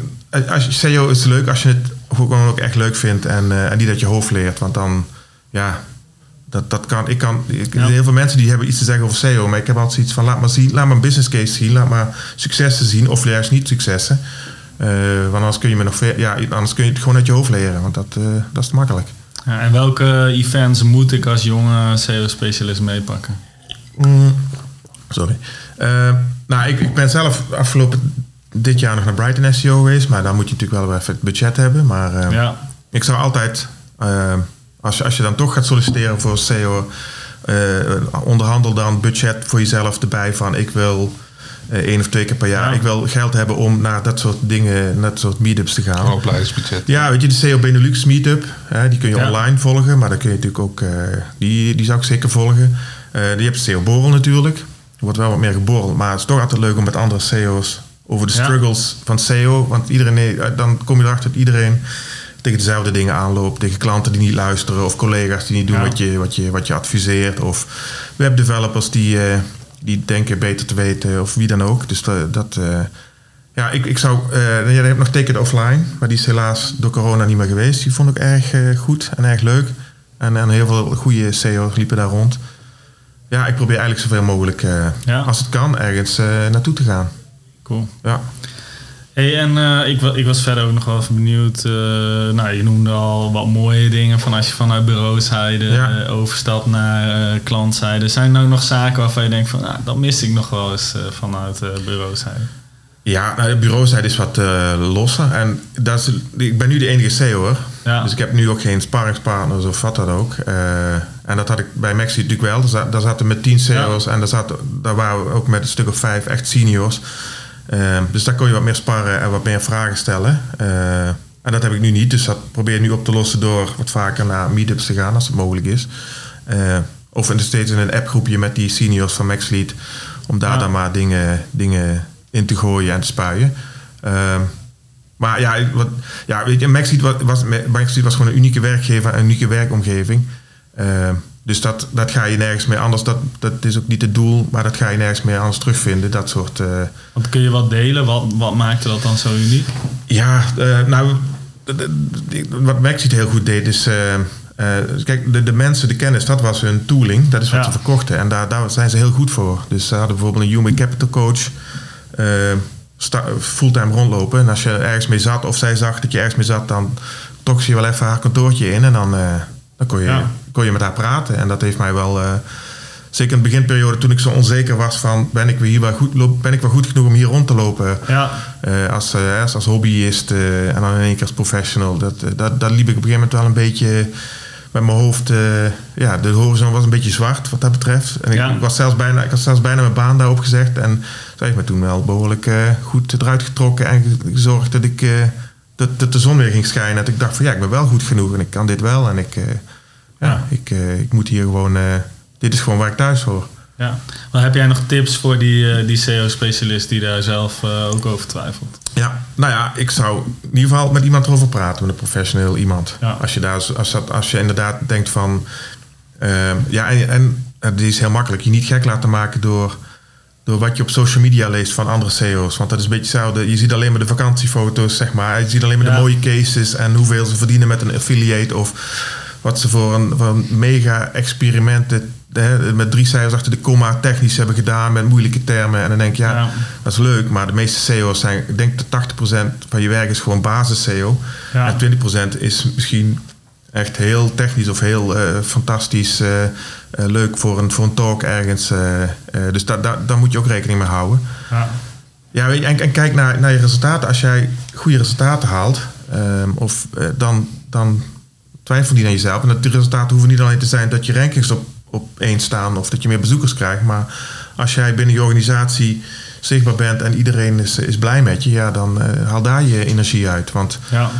als SEO is leuk als je het gewoon ook echt leuk vindt en, en niet dat je hoofd leert. Want dan, ja, dat, dat kan. Ik kan ik, Heel veel mensen die hebben iets te zeggen over SEO, maar ik heb altijd iets van: laat maar zien, laat maar een business case zien, laat maar successen zien of juist niet successen. Uh, want anders kun je me nog ja, anders kun je het gewoon uit je hoofd leren, want dat, uh, dat is te makkelijk. Ja, en welke events moet ik als jonge SEO-specialist meepakken? Mm, sorry. nou, ik, ik ben zelf afgelopen dit jaar nog naar Brighton SEO geweest. Maar dan moet je natuurlijk wel even het budget hebben. Maar uh, ja. ik zou altijd, uh, als, je, als je dan toch gaat solliciteren voor SEO, uh, eh, onderhandel dan budget voor jezelf erbij van ik wil één of twee keer per jaar. Ik wil geld hebben om naar dat soort dingen, dat soort meetups te gaan. opleidingsbudget. Ja, weet je, de SEO Benelux meetup, hè, die kun je online volgen. Maar dan kun je natuurlijk ook, die, die zou ik zeker volgen. je hebt SEO Borrel natuurlijk. Er wordt wel wat meer geborreld, maar het is toch altijd leuk om met andere SEO's over de struggles van SEO. Want iedereen, eh, dan kom je erachter dat iedereen tegen dezelfde dingen aanloopt. Tegen klanten die niet luisteren of collega's die niet doen wat, je, wat, je, wat je adviseert. Of webdevelopers die, uh, die denken beter te weten of wie dan ook. Dus dat... dat uh, ja, ik, ik zou... Uh, je hebt nog Take Offline, maar die is helaas door corona niet meer geweest. Die vond ik erg goed en erg leuk. En, en heel veel goede SEO's liepen daar rond. Ja, ik probeer eigenlijk zoveel mogelijk, als het kan, ergens naartoe te gaan. Cool. Ja. Hey, en uh, ik, ik was verder ook nog wel even benieuwd. Uh, nou, je noemde al wat mooie dingen van als je vanuit bureauzijde ja. uh, overstapt naar klantzijde. Zijn er nou nog zaken waarvan je denkt van, nou, dat mis ik nog wel eens vanuit bureauzijde? Ja, nou, de bureauzijde is wat losser. En dat is, ik ben nu de enige CEO hoor. Ja. Dus ik heb nu ook geen sparringspartners of wat dan ook. en dat had ik bij Maxi natuurlijk wel. Daar, zaten met tien CEO's en daar, zaten, daar waren we ook met een stuk of vijf echt seniors. Ehm, dus daar kon je wat meer sparren en wat meer vragen stellen. Ehm, en dat heb ik nu niet, dus dat probeer ik nu op te lossen door wat vaker naar meetups te gaan als het mogelijk is. Uh, of steeds in een appgroepje met die seniors van MaxLead, om daar dan maar dingen, dingen in te gooien en te spuien. maar ja, wat, ja weet je, MaxLead was, was, MaxLead was gewoon een unieke werkgever, een unieke werkomgeving. Dus dat, dat ga je nergens meer anders. Dat, dat is ook niet het doel, maar dat ga je nergens meer anders terugvinden. Dat soort. Uh, Want kun je wat delen? Wat, wat maakte dat dan zo uniek? Ja, uh, nou, wat Maxit heel goed deed is. Uh, kijk, de, de mensen, de kennis, dat was hun tooling. Dat is wat ze verkochten. En daar, daar zijn ze heel goed voor. Dus ze hadden bijvoorbeeld een human capital coach. fulltime rondlopen. En als je ergens mee zat, of zij zag dat je ergens mee zat, dan trok ze je wel even haar kantoortje in. En dan, dan kon je kon je met haar praten. En dat heeft mij wel, uh, zeker in de beginperiode toen ik zo onzeker was van ben ik, hier wel goed, ben ik wel goed genoeg om hier rond te lopen. Ja. Uh, als, uh, als, als hobbyist en dan in één keer als professional. Dat, dat, dat liep ik op een gegeven moment wel een beetje met mijn hoofd. ja, de horizon was een beetje zwart wat dat betreft. En ik, was zelfs bijna, ik had zelfs bijna mijn baan daarop gezegd. En zo heeft me toen wel behoorlijk goed eruit getrokken en gezorgd dat ik dat, dat, de zon weer ging schijnen. Dat ik dacht van ja, ik ben wel goed genoeg en ik kan dit wel. En ik, ja, ik, uh, ik moet hier gewoon, uh, dit is gewoon waar ik thuis hoor. Ja. Maar heb jij nog tips voor die, uh, die SEO-specialist die daar zelf ook over twijfelt? Ja, nou ja, ik zou in ieder geval met iemand erover praten, met een professioneel iemand. Ja. Als, je daar, als, dat, als je inderdaad denkt van, ehm, ja, en, en die is heel makkelijk, je niet gek laten maken door door wat je op social media leest van andere CEO's. Want dat is een beetje hetzelfde. Je ziet alleen maar de vakantiefoto's, zeg maar. Je ziet alleen maar de mooie cases en hoeveel ze verdienen met een affiliate of wat ze voor een, voor een mega experimenten met drie cijfers achter de komma technisch hebben gedaan met moeilijke termen. En dan denk je, ja, dat is leuk, maar de meeste SEO's zijn, ik denk dat 80% van je werk is gewoon basis SEO. Ja. En 20% is misschien echt heel technisch of heel uh, fantastisch uh, uh, leuk voor een, voor een talk ergens. dus da, da, daar moet je ook rekening mee houden. Ja, ja weet je, en, en, kijk naar, naar je resultaten. Als jij goede resultaten haalt, um, of, dan, dan twijfel die aan jezelf. En dat die resultaten hoeven niet alleen te zijn dat je rankings op, op één staan of dat je meer bezoekers krijgt. Maar als jij binnen je organisatie zichtbaar bent en iedereen is, is blij met je, ja, dan haal daar je energie uit. Want ja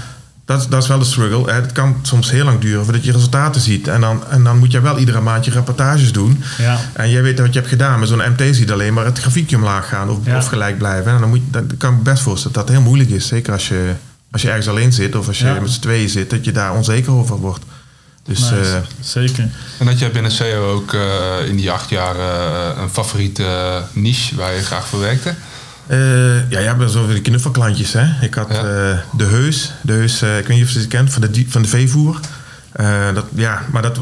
dat, dat is wel de struggle. Het kan soms heel lang duren voordat je resultaten ziet. En dan, en dan moet je wel iedere maand je rapportages doen. Ja. En jij weet wat je hebt gedaan. Met zo'n MT ziet alleen maar het grafiekje omlaag gaan of, of gelijk blijven. En dan, moet je, dan kan ik me best voorstellen dat dat heel moeilijk is. Zeker als je, als je ergens alleen zit of als je met z'n tweeën zit, dat je daar onzeker over wordt. Dus, uh, zeker. En dat jij binnen SEO ook uh, in die acht jaar uh, een favoriete niche waar je graag voor werkte? Uh, ja, je hebt zo de knuffelklantjes. Hè? Ik had uh, de Heus. De Heus, uh, ik weet niet of je ze kent, van de, van de veevoer. dat, ja, maar dat,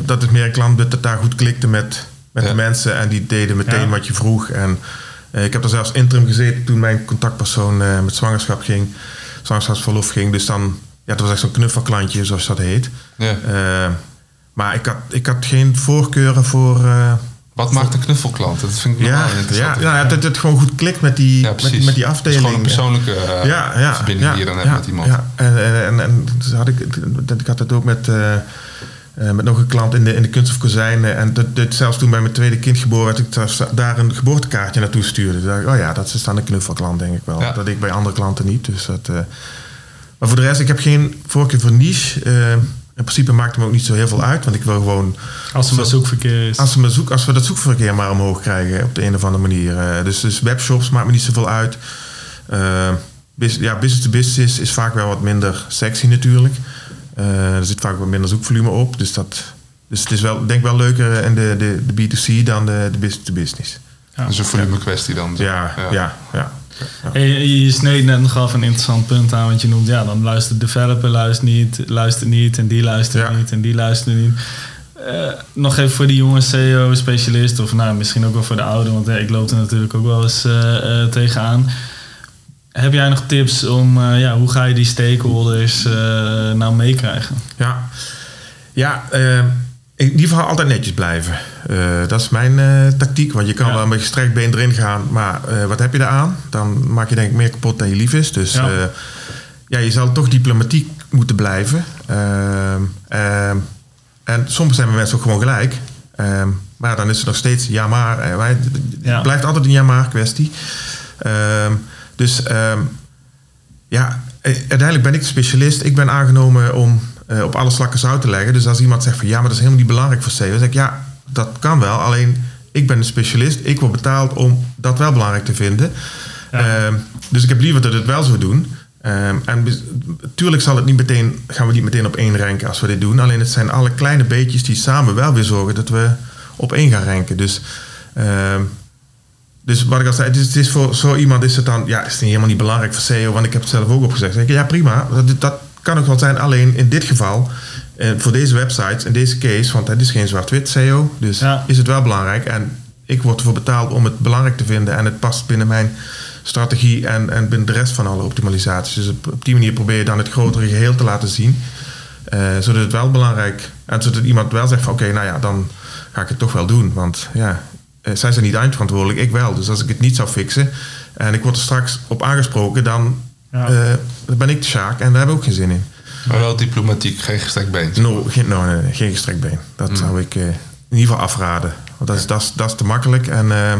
dat is meer een klant dat daar goed klikte met, met de mensen. En die deden meteen wat je vroeg. En ik heb er zelfs interim gezeten toen mijn contactpersoon met zwangerschap ging. Zwangerschapsverlof ging. Dus dan, ja, dat was echt zo'n knuffelklantje, zoals dat heet. Ja. maar ik had, ik had geen voorkeuren voor wat maakt een knuffelklant? Dat vind ik ja, ja, ja, dat het gewoon goed klikt met die, met, met, die afdeling. Het is gewoon een persoonlijke uh, ja, ja, verbinding die je dan hebt met iemand. Ja, en, en, en, had ik, ik had het ook met, uh, met nog een klant in de, in de kunst of kozijnen. En dat, dat, zelfs toen bij mijn tweede kind geboren werd, ik daar een geboortekaartje naartoe stuurde. Dacht ik, oh ja, dat is dan een knuffelklant, denk ik wel. Dat ik bij andere klanten niet. Dus dat, uh, maar voor de rest, ik heb geen voorkeur voor niche in principe maakt het me ook niet zo heel veel uit, want ik wil gewoon. Als er maar zoekverkeer is. Als we, zoek, als we dat zoekverkeer maar omhoog krijgen op de een of andere manier. Dus, dus webshops maakt me niet zoveel uit. Ja, business to business is vaak wel wat minder sexy natuurlijk. Uh, er zit vaak wat minder zoekvolume op. Dus, dat, dus het is wel, denk wel leuker in de, de, de B2C dan de, de business to business. Ja. Dus een volume kwestie dan. Ja, ja, ja. ja. Je, je sneed net nog af een interessant punt aan, want je noemt, ja, dan luistert de developer luistert niet, luistert niet en die luistert niet en die luistert niet. Uh, nog even voor die jonge SEO-specialist, of nou, misschien ook wel voor de oude, want ik loop er natuurlijk ook wel eens uh, uh, tegenaan. Heb jij nog tips om, ja, hoe ga je die stakeholders nou meekrijgen? Ja, ja in ieder geval altijd netjes blijven. Uh, dat is mijn uh, tactiek. Want je kan wel met je strekt been erin gaan. Maar uh, wat heb je eraan? Dan maak je denk ik meer kapot dan je lief is. Dus ja, ja je zal toch diplomatiek moeten blijven. Ehm, ehm, en soms zijn mensen ook gewoon gelijk. Maar dan is het nog steeds ja maar. Het blijft altijd een ja maar kwestie. Dus ja, uiteindelijk ben ik de specialist. Ik ben aangenomen om uh, op alle slakken zout te leggen. Dus als iemand zegt van ja, maar dat is helemaal niet belangrijk voor SEO, dan zeg ik ja, dat kan wel. Alleen ik ben een specialist, ik word betaald om dat wel belangrijk te vinden. Uh, dus ik heb liever dat we het wel zo doen. Uh, en natuurlijk zal het niet meteen, gaan we niet meteen op één ranken als we dit doen. Alleen het zijn alle kleine beetjes die samen wel weer zorgen dat we op één gaan ranken. Dus, ehm, dus wat ik al zei, het is, voor zo iemand is het dan, ja, is het helemaal niet belangrijk voor SEO, want ik heb het zelf ook opgezegd. Zeg ik, ja, prima, dat, dat, kan ook wel zijn, alleen in dit geval, eh, voor deze websites, in deze case, want het is geen zwart-wit SEO, dus is het wel belangrijk. En ik word ervoor betaald om het belangrijk te vinden en het past binnen mijn strategie en, en binnen de rest van alle optimalisaties. Dus op, die manier probeer je dan het grotere geheel te laten zien, uh, zodat het wel belangrijk en zodat iemand wel zegt van oké, nou ja, dan ga ik het toch wel doen, want ja, zij zijn niet eindverantwoordelijk, ik wel. Dus als ik het niet zou fixen en ik word er straks op aangesproken, dan ja. Uh, daar ben ik de Sjaak en daar hebben we ook geen zin in. Maar wel diplomatiek, geen gestrekt been. No, geen, no, nee, geen gestrekt been. Dat hmm. zou ik uh, in ieder geval afraden. Want dat is, dat is, dat is te makkelijk. En, uh,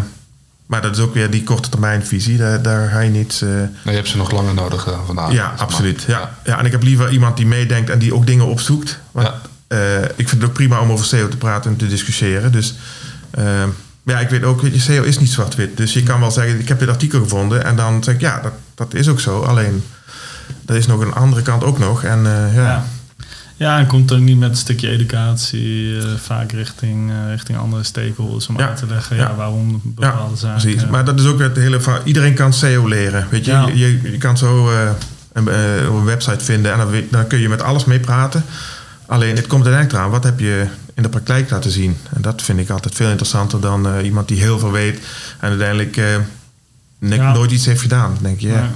maar dat is ook weer die korte termijn visie. Daar, daar ga je niet... Uh, nou, je hebt ze nog langer nodig vandaag. Ja, absoluut. Ja. Ja. en ik heb liever iemand die meedenkt en die ook dingen opzoekt. Want, ja. ik vind het ook prima om over SEO te praten en te discussiëren. Dus ja, ik weet ook, je, SEO is niet zwart-wit. Dus je kan wel zeggen, ik heb dit artikel gevonden. En dan zeg ik, ja, dat, dat is ook zo. Alleen, er is nog een andere kant ook nog. En uh, ja. ja. Ja, en komt ook niet met een stukje educatie uh, vaak richting, uh, richting andere stakeholders om uit te leggen ja. waarom bepaalde zaken. Precies, maar dat is ook het hele Iedereen kan SEO leren. Weet je, je, je, kan zo een, een, website vinden en dan, dan kun je met alles mee praten. Alleen het komt uiteindelijk eraan, wat heb je in de praktijk laten zien? En dat vind ik altijd veel interessanter dan iemand die heel veel weet en uiteindelijk nooit iets heeft gedaan. Dan denk je, ja,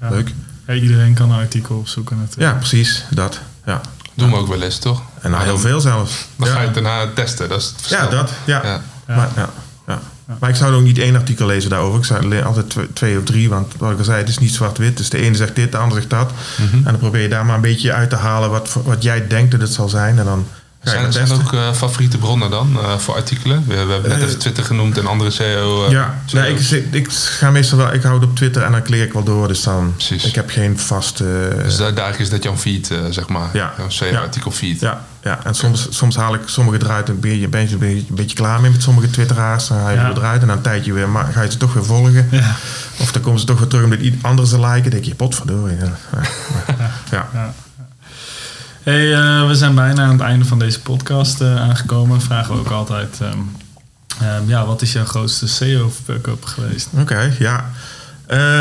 ja. leuk. iedereen kan een artikel opzoeken natuurlijk. Ja, precies, dat. Ja. Doen we ook wel eens, toch? En nou, heel veel zelfs. Dan ga je het daarna testen, dat is het verschil. Ja, dat. Ja. Maar, ja. Ja. maar ik zou ook niet één artikel lezen daarover. Ik zou altijd twee of drie, want wat ik al zei, het is niet zwart-wit. Dus de ene zegt dit, de andere zegt dat. Mhm. En dan probeer je daar maar een beetje uit te halen wat, wat jij denkt dat het zal zijn. En dan zijn er zijn ook uh, favoriete bronnen dan uh, voor artikelen? We, we hebben net uh, even Twitter genoemd en andere CEO. ja, nee, ik, ik, ga meestal wel, ik hou het op Twitter en dan klik ik wel door. Dus dan, Precies. ik heb geen vaste. dus daar, daar is dat jouw feed, zeg maar. Ja. Jouw CEO-artikel feed. Ja, ja. en soms, soms haal ik sommige eruit en ben je, ben je een, beetje, een beetje klaar mee met sommige Twitteraars. Dan haal je ja. eruit en dan een tijdje weer, maar ga je ze toch weer volgen. Ja. Of dan komen ze toch weer terug omdat anderen ze liken. Dan denk je, potverdorie. Ja. ja. Hey, uh, we zijn bijna aan het einde van deze podcast uh, aangekomen. Vragen we ook altijd. Um, um, ja, wat is jouw grootste SEO fuck-up geweest? Oké, ja.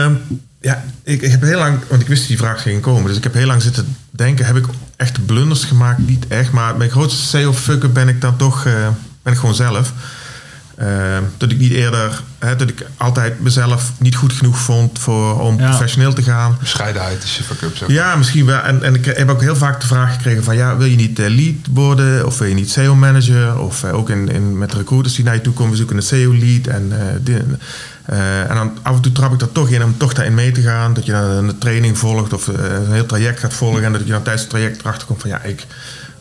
Um, ja, ik, ik, heb heel lang, want ik wist die vraag ging komen, dus ik heb heel lang zitten denken, heb ik echt blunders gemaakt? Niet echt, maar mijn grootste SEO fuck-up ben ik dan toch, uh, ben ik gewoon zelf. Uh, dat ik niet eerder, hè, dat ik altijd mezelf niet goed genoeg vond voor, om professioneel te gaan. Bescheidenheid is je fuck-up. Ja, misschien wel. En, en ik heb ook heel vaak de vraag gekregen van ja, wil je niet uh, lead worden of wil je niet SEO manager? Of uh, ook in, in, met recruiters die naar je toe komen, we zoeken een SEO lead. En, uh, en dan af en toe trap ik er toch in om toch daarin mee te gaan. Dat je dan een training volgt of een heel traject gaat volgen. En dat je dan tijdens het traject erachter komt van ja, ik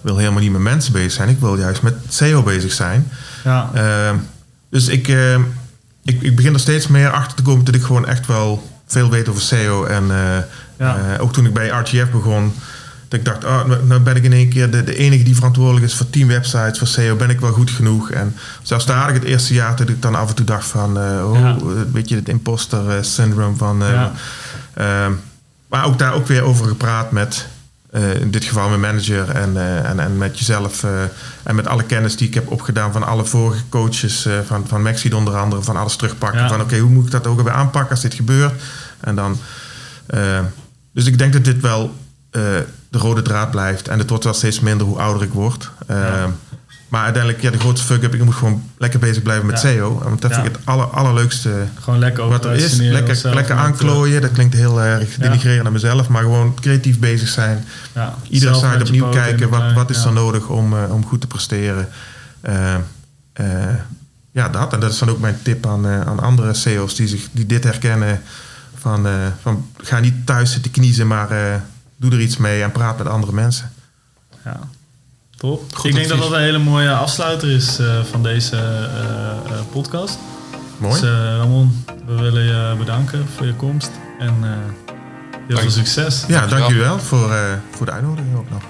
wil helemaal niet met mensen bezig zijn. Ik wil juist met SEO bezig zijn. Ja. Ehm, dus ik, uh, ik, ik begin er steeds meer achter te komen dat ik gewoon echt wel veel weet over SEO. En uh, ja. uh, ook toen ik bij RTF begon, dat ik dacht, oh, nou, nou ben ik in één keer de, de enige die verantwoordelijk is voor team websites, voor SEO, ben ik wel goed genoeg. En zelfs daar het eerste jaar dat ik dan af en toe dacht van, oh, ja. weet je, het imposter syndrome van... Ja. maar ook daar ook weer over gepraat met uh, in dit geval mijn manager en, uh, en, en met jezelf uh, en met alle kennis die ik heb opgedaan van alle vorige coaches van, van Maxi onder andere, van alles terugpakken. Ja. Van oké, okay, hoe moet ik dat ook weer aanpakken als dit gebeurt? En dan, dus ik denk dat dit wel de rode draad blijft en het wordt wel steeds minder hoe ouder ik word. Ja. Maar uiteindelijk, ja, de grootste fuck-up, ik moet gewoon lekker bezig blijven met SEO. Want dat vind ik het aller, allerleukste gewoon lekker wat er is. Lekker, lekker aanklooien, dat klinkt heel erg denigrerend naar mezelf. Maar gewoon creatief bezig zijn. Ja. Iedere site opnieuw kijken, wat, wat is er nodig om, uh, om goed te presteren. Uh, uh, ja, dat. En dat is dan ook mijn tip aan, aan andere SEO's die, zich, die dit herkennen. Van, van ga niet thuis zitten kniezen, maar doe er iets mee en praat met andere mensen. Ja. Top. ik denk dat dat een hele mooie afsluiter is uh, van deze uh, uh, podcast. Mooi. Dus Ramon, we willen je bedanken voor je komst en heel veel succes. Ja, dankjewel voor, voor de uitnodiging ook nog.